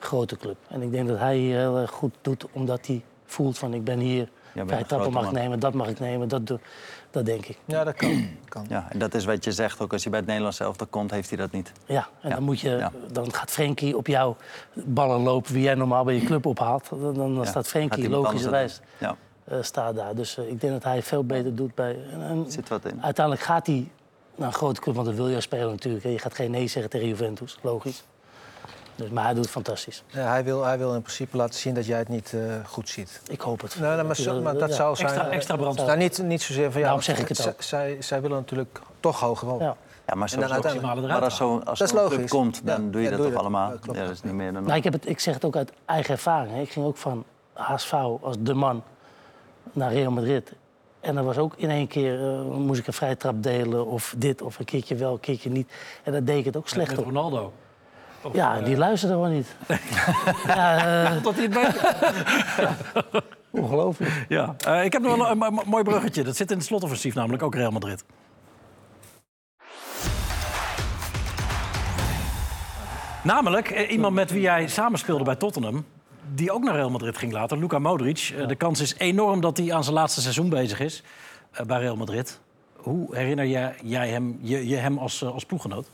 grote club. En ik denk dat hij hier heel erg goed doet, omdat hij voelt van ik ben hier, vijf trappen grote mag ik man. nemen, dat mag ik nemen, dat, doe, dat denk ik. Ja, dat kan. kan. Ja, en dat is wat je zegt. Ook als hij bij het Nederlands elftal komt, heeft hij dat niet. Ja, en Ja. Dan, moet je, Ja. dan gaat Frenkie op jouw ballen lopen wie jij normaal bij je club ophaalt. Dan, dan Ja, staat Frenkie logischerwijs. Ja. eh, staat daar. Dus eh, ik denk dat hij veel beter doet bij... En, en Zit wat in. Uiteindelijk gaat hij naar een grote club, want dat wil je spelen natuurlijk. Je gaat geen nee zeggen tegen Juventus, logisch. Dus, maar hij doet het fantastisch. Ja, hij, wil, hij wil in principe laten zien dat jij het niet eh, goed ziet. Ik hoop het. Nou, nou, maar, zo- maar dat Ja. zou zijn... Extra- extra brandstof. Nou, niet, niet zozeer van ja, Daarom zeg ik het ook. Zij, zij willen natuurlijk toch hoger op. Ja. Ja, maar, zo, maar als zo'n Dat zo'n club logisch. komt, dan Ja, doe je ja, dat doe toch je dat. allemaal? Ja, klopt. Ja, dat is niet meer dan... Nou, ik, heb het, ik zeg het ook uit eigen ervaring. Hè. Ik ging ook van HSV als de man naar Real Madrid. En dan was ook in één keer, eh, moest ik een vrije trap delen of dit, of een keertje wel, een keertje niet. En dan deed ik het ook slecht Met op. Ronaldo. Of, Ja, eh, die luisterde gewoon niet. ja, eh, Tot hij het ongelooflijk. Ja. Eh, ik heb nog wel een, mooi bruggetje. Dat zit in het slotoffensief, namelijk ook Real Madrid. Namelijk eh, iemand met wie jij samenspeelde bij Tottenham... die ook naar Real Madrid ging later, Luka Modric. Eh, De kans is enorm dat hij aan zijn laatste seizoen bezig is eh, bij Real Madrid. Hoe herinner jij, jij hem, je, je hem als, eh, als ploeggenoot?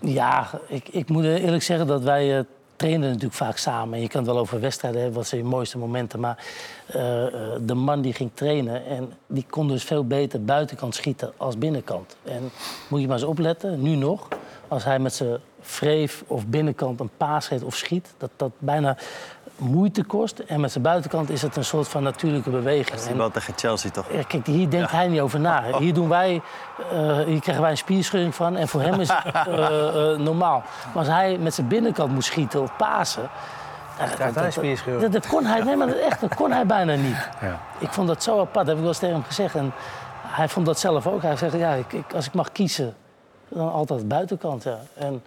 Ja, ik, ik moet eerlijk zeggen dat wij eh trainen natuurlijk vaak samen. En je kan het wel over wedstrijden hebben, wat zijn je mooiste momenten. Maar eh, eh, de man die ging trainen, en die kon dus veel beter buitenkant schieten als binnenkant. En moet je maar eens opletten, nu nog, als hij met zijn vreef of binnenkant een paas geeft of schiet, dat dat bijna moeite kost. En met zijn buitenkant is het een soort van natuurlijke beweging. Dat is wel tegen Chelsea toch? ja, kijk, hier denkt hij niet over na. Hier, doen wij, eh, hier krijgen wij een spierschudding van en voor hem is het eh, eh, normaal. Maar als hij met zijn binnenkant moet schieten of pasen... dat- hij een dat- spierschudding? Dat, dat kon hij, nee, maar dat, echt, dat kon hij bijna niet. Ja. Ik vond dat zo apart, dat heb ik wel eens tegen hem gezegd. En hij vond dat zelf ook. Hij zegt, ja, ik, ik- als ik mag kiezen, dan altijd buitenkant. Ja. En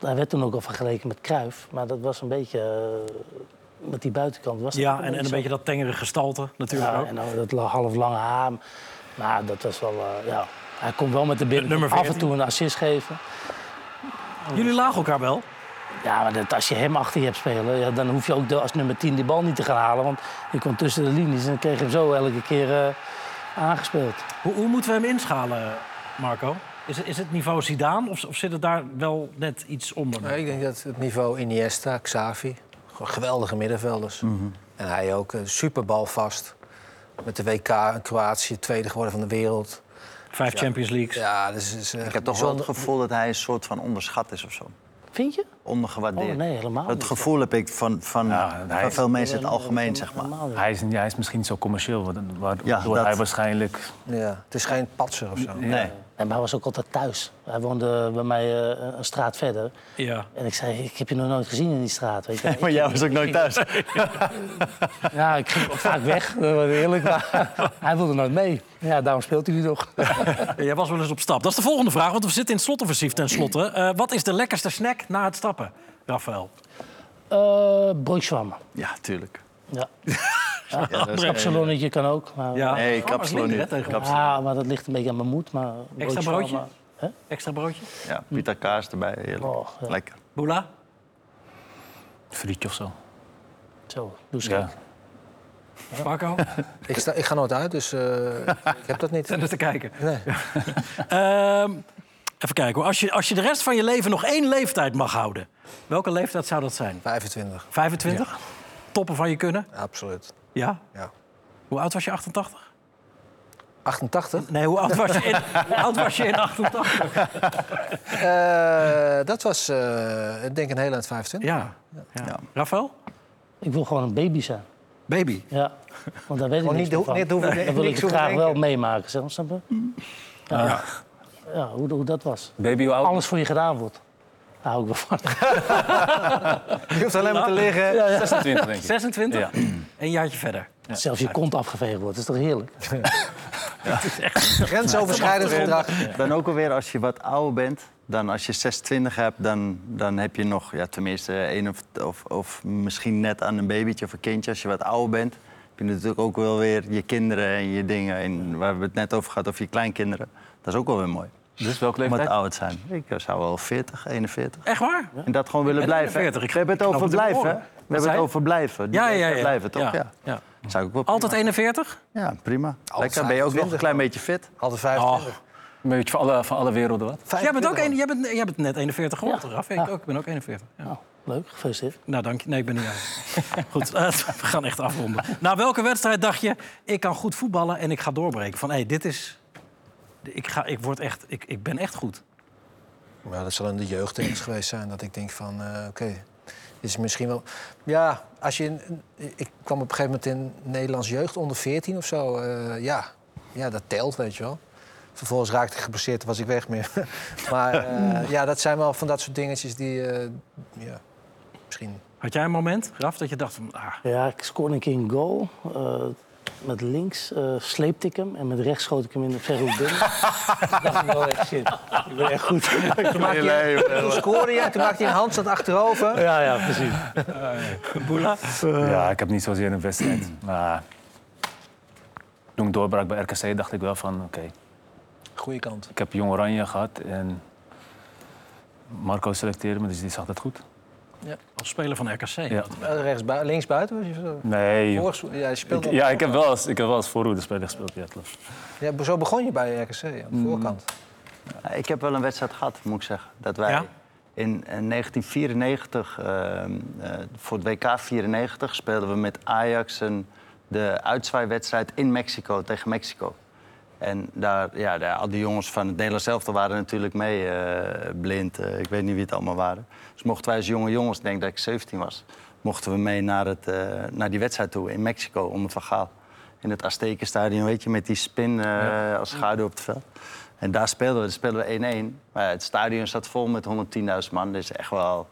hij werd toen ook al vergeleken met Kruif, maar dat was een beetje... eh, met die buitenkant was Ja, en, en een zo. beetje dat tengere gestalte natuurlijk Ja, ook. en dan dat half lange haar. Maar dat was wel, eh, ja. Hij kon wel met de binnen af en 14. toe een assist geven. Jullie lagen elkaar wel. Ja, maar dat, als je hem achter je hebt spelen, ja, dan hoef je ook de, als nummer 10 die bal niet te gaan halen. Want je komt tussen de linies en dan kreeg je hem zo elke keer eh, aangespeeld. Hoe, hoe moeten we hem inschalen, Marco? Is, het- is het niveau Zidane of, of zit het daar wel net iets onder? Nee, ik denk dat het niveau Iniesta, Xavi, geweldige middenvelders. En hij ook, eh, super balvast. Met de WK in Kroatië, tweede geworden van de wereld. Vijf Ja. Champions Leagues. Ja, dus is Ik heb toch wel het gevoel dat hij een soort van onderschat is of zo. Vind je? Ondergewaardeerd. Oh, nee, helemaal Dat niet. gevoel heb ik van, van, van veel mensen in het algemeen, zeg maar. Hij is, ja, hij is misschien niet zo commercieel, wa- waardoor Ja, dat- hij waarschijnlijk... Ja, het is geen patser of zo. Nee. En maar hij was ook altijd thuis. Hij woonde bij mij eh, een straat verder. Ja. En ik zei, ik heb je nog nooit gezien in die straat. Weet je. Maar jij was ook nooit thuis. Ja, ik ging ook vaak weg, dat was eerlijk. Maar hij wilde nooit mee. Ja, daarom speelt hij nu nog. Jij was wel eens op stap. Dat is de volgende vraag, want we zitten in het slotoffensief ten slotte. Eh, wat is de lekkerste snack na het stappen, Rafael? Eh broodje zwammen. Ja, tuurlijk. Ja. Ja, kapsalonnetje kan ook. Maar, Ja. Nee, Oh, kapsalon niet. Ja, maar dat ligt een beetje aan mijn moed. Maar Extra wel, broodje? maar- hè? Extra broodje? Ja, pita kaas erbij, heerlijk. Oh, ja. Lekker. Boela? Frietje of zo. Zo, doe eens Ja. Marco? Ik, sta, ik ga nooit uit, dus eh, ik heb dat niet. Zijn er te kijken. Nee. Ehm, even kijken hoor. Als je, als je de rest van je leven nog één leeftijd mag houden, welke leeftijd zou dat zijn? 25. 25? Toppen van je kunnen? Absoluut. Ja? Ja. Hoe oud was je? 88? 88? Nee, hoe oud was je in, hoe oud was je in 88? Eh, dat was, eh, ik denk een hele eind 25. Ja. ja. Rafael? Ik wil gewoon een baby zijn. Baby? Ja, want daar weet ik niet- van. niet hoeven- Dan wil ik het graag wel meemaken, zeg, je? Ja, ja hoe, hoe dat was. Baby, hoe oud? Alles voor je gedaan wordt. Daar hou ik wel van. Je hoeft alleen maar te liggen. Ja, ja. 26 denk ik. 26? Ja. Een jaartje verder. Zelfs je kont afgeveegd wordt, dat is toch heerlijk? Grensoverschrijdend gedrag. Dan ook alweer als je wat ouder bent, dan als je 26 hebt, dan, dan heb je nog, ja, tenminste, één of, of, of misschien net aan een babytje of een kindje. Als je wat ouder bent, heb je natuurlijk ook wel weer je kinderen en je dingen. En waar we het net over gehad, over je kleinkinderen. Dat is ook wel weer mooi. Dus welke leeftijd? oud te zijn. Ik eh, zou wel 40, 41. Echt waar? En dat gewoon willen En blijven. 41. Ik We hebben het over blijven. We hebben het over blijven. Ja, ja, ja. Blijven, toch? Ja. Zou ik wel Altijd 41? Ja, prima. Altijd Lekker, ben je ook nog een 25. klein beetje fit? Altijd 25. Een beetje van alle, van alle werelden wat? Jij bent ook een, jij bent, jij bent net 41 geworden, Ja. Raf. Ik, Ja. ook, ik ben ook 41. Ja. Nou, leuk, gefeliciteerd. Nou, dank je. Nee, ik ben niet uit. Goed, eh, we gaan echt afronden. Na welke wedstrijd dacht je, ik kan goed voetballen en ik ga doorbreken? Van, hé, dit is... Ik, ga, ik, word echt, ik, ik ben echt goed. Ja, dat zal in de jeugd ik geweest zijn. Dat ik denk van, eh, oké, dit is misschien wel... Ja, als je... in- Ik kwam op een gegeven moment in Nederlands jeugd onder 14 of zo. eh, ja. ja, dat telt, weet je wel. Vervolgens raakte ik geblesseerd, was ik weg meer. maar eh, ja, dat zijn wel van dat soort dingetjes die... eh, ja, misschien... Had jij een moment, Raf, dat je dacht van... Ah, Ja, ik scoorde een keer een goal. Met links eh, sleepte ik hem en met rechts schoot ik hem in de verre hoek binnen. Toen dacht ik wel echt, shit, ik ben echt goed. Toen, maakte je, toen scoorde je en toen maakte je een handstand achterover. Ja, ja, precies. Boela? Ja, ik heb niet zozeer een wedstrijd. Maar toen ik doorbrak bij RKC dacht ik wel van... oké, Goeie kant. ik heb Jong Oranje gehad en Marco selecteerde me, dus die zag dat goed. Als speler van RKC. Ja. Eh, Rechts, bui- links buiten was je zo? Nee. Vorig- ja, je speelde Ik- ja, ik heb wel eens, ik heb wel eens voorhoede speler gespeeld. Ja, klopt. Ja, zo begon je bij RKC, aan de voorkant. Ja, Ik heb wel een wedstrijd gehad, moet ik zeggen. Dat wij Ja? in, eh, 1994, eh, eh, voor het WK 94, speelden we met Ajax een, de uitzwaaiwedstrijd in Mexico tegen Mexico. En daar, ja, daar, al die jongens van het Nederlands elftal waren natuurlijk mee. eh, blind, ik weet niet wie het allemaal waren. Dus mochten wij als jonge jongens, ik denk dat ik 17 was... mochten we mee naar, het, eh, naar die wedstrijd toe in Mexico, om het verhaal. In het Aztekenstadion, weet je, met die spin eh, als schaduw op het veld. En daar speelden we, speelden we 1-1. Maar ja, het stadion zat vol met 110.000 man. Dus echt wel,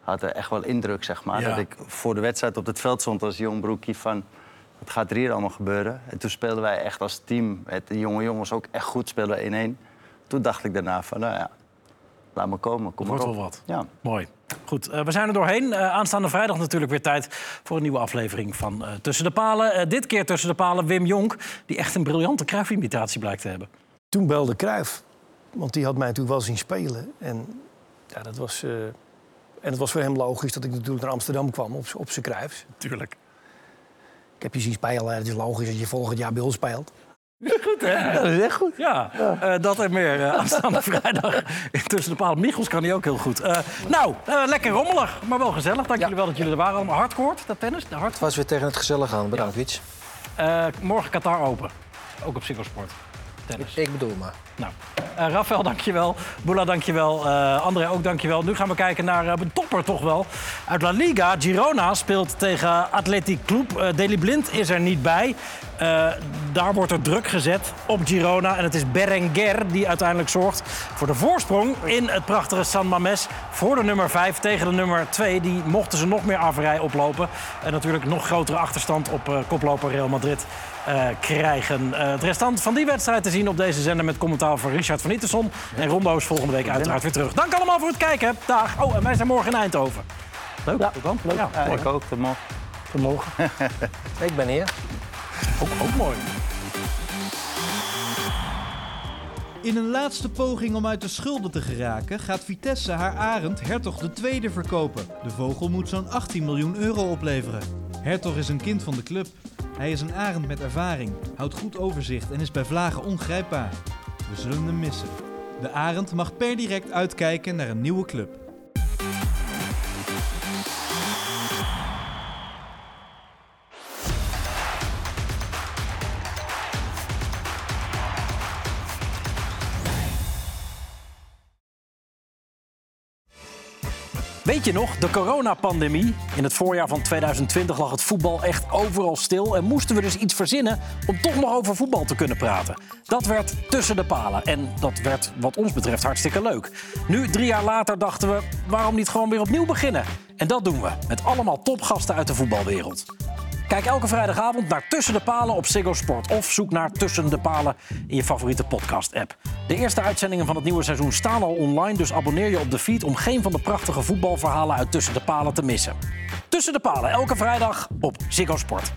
had er echt wel indruk, zeg maar. Ja. Dat ik voor de wedstrijd op het veld stond als jong broekie van... wat gaat er hier allemaal gebeuren? En toen speelden wij echt als team, met de jonge jongens ook echt goed, speelden we 1-1. Toen dacht ik daarna van, nou ja, laat me komen, kom maar op. wel wat. Ja. Mooi. Goed, eh, we zijn er doorheen. Eh, aanstaande vrijdag natuurlijk weer tijd voor een nieuwe aflevering van eh, Tussen de Palen. Eh, dit keer Tussen de Palen Wim Jonk, die echt een briljante Cruijff-imitatie blijkt te hebben. Toen belde Cruijff, want die had mij natuurlijk wel zien spelen. En, ja, dat was, eh, en het was voor hem logisch dat ik natuurlijk naar Amsterdam kwam op, z'n- op zijn Cruijffs. Tuurlijk. Ik heb je zien spelen, het is logisch dat je volgend jaar bij ons speelt. Goed, hè? Ja, dat is echt goed. Ja, eh, dat en meer eh, aanstaande vrijdag. Tussen de Palen. Michels kan hij ook heel goed. Eh, nou, lekker rommelig, maar wel gezellig. Dank jullie wel dat jullie er waren. Allemaal hardcourt, dat tennis. De. Het was weer tegen het gezellig aan. Bedankt, Wiets. Morgen Qatar Open. Ook op Cyclosport. Tennis. Ik bedoel maar. Nou, eh Rafael, dankjewel. Boela, dankjewel. Eh André, ook dankjewel. Nu gaan we kijken naar eh, een topper toch wel. Uit La Liga, Girona speelt tegen Athletic Club. Deli Blind is er niet bij. Eh, daar wordt er druk gezet op Girona. En het is Berenguer die uiteindelijk zorgt voor de voorsprong... in het prachtige San Mames voor de nummer 5 tegen de nummer 2. Die mochten ze nog meer averij oplopen. En natuurlijk nog grotere achterstand op eh, koploper Real Madrid eh, krijgen. Eh, het restant van die wedstrijd te zien op deze zender... met commentaar van Richard van Itterson. En Rondo is volgende week uiteraard weer terug. Dank allemaal voor het kijken. Dag. Oh, en wij zijn morgen in Eindhoven. Leuk, tot dan. leuk. Ja, mooi. ik ook, tot morgen. vanmorgen. Ik ben hier. Ook, ook mooi. In een laatste poging om uit de schulden te geraken, gaat Vitesse haar Arend Hertog Tweede verkopen. De vogel moet zo'n 18 miljoen euro opleveren. Hertog is een kind van de club. Hij is een arend met ervaring, houdt goed overzicht en is bij vlagen ongrijpbaar. We zullen hem missen. De arend mag per direct uitkijken naar een nieuwe club. Weet je nog, de coronapandemie? In het voorjaar van 2020 lag het voetbal echt overal stil en moesten we dus iets verzinnen om toch nog over voetbal te kunnen praten. Dat werd tussen de palen en dat werd wat ons betreft hartstikke leuk. Nu, drie jaar later, dachten we, waarom niet gewoon weer opnieuw beginnen? En dat doen we, met allemaal topgasten uit de voetbalwereld. Kijk elke vrijdagavond naar Tussen de Palen op Ziggo Sport. Of zoek naar Tussen de Palen in je favoriete podcast-app. De eerste uitzendingen van het nieuwe seizoen staan al online. Dus abonneer je op de feed om geen van de prachtige voetbalverhalen uit Tussen de Palen te missen. Tussen de Palen, elke vrijdag op Ziggo Sport.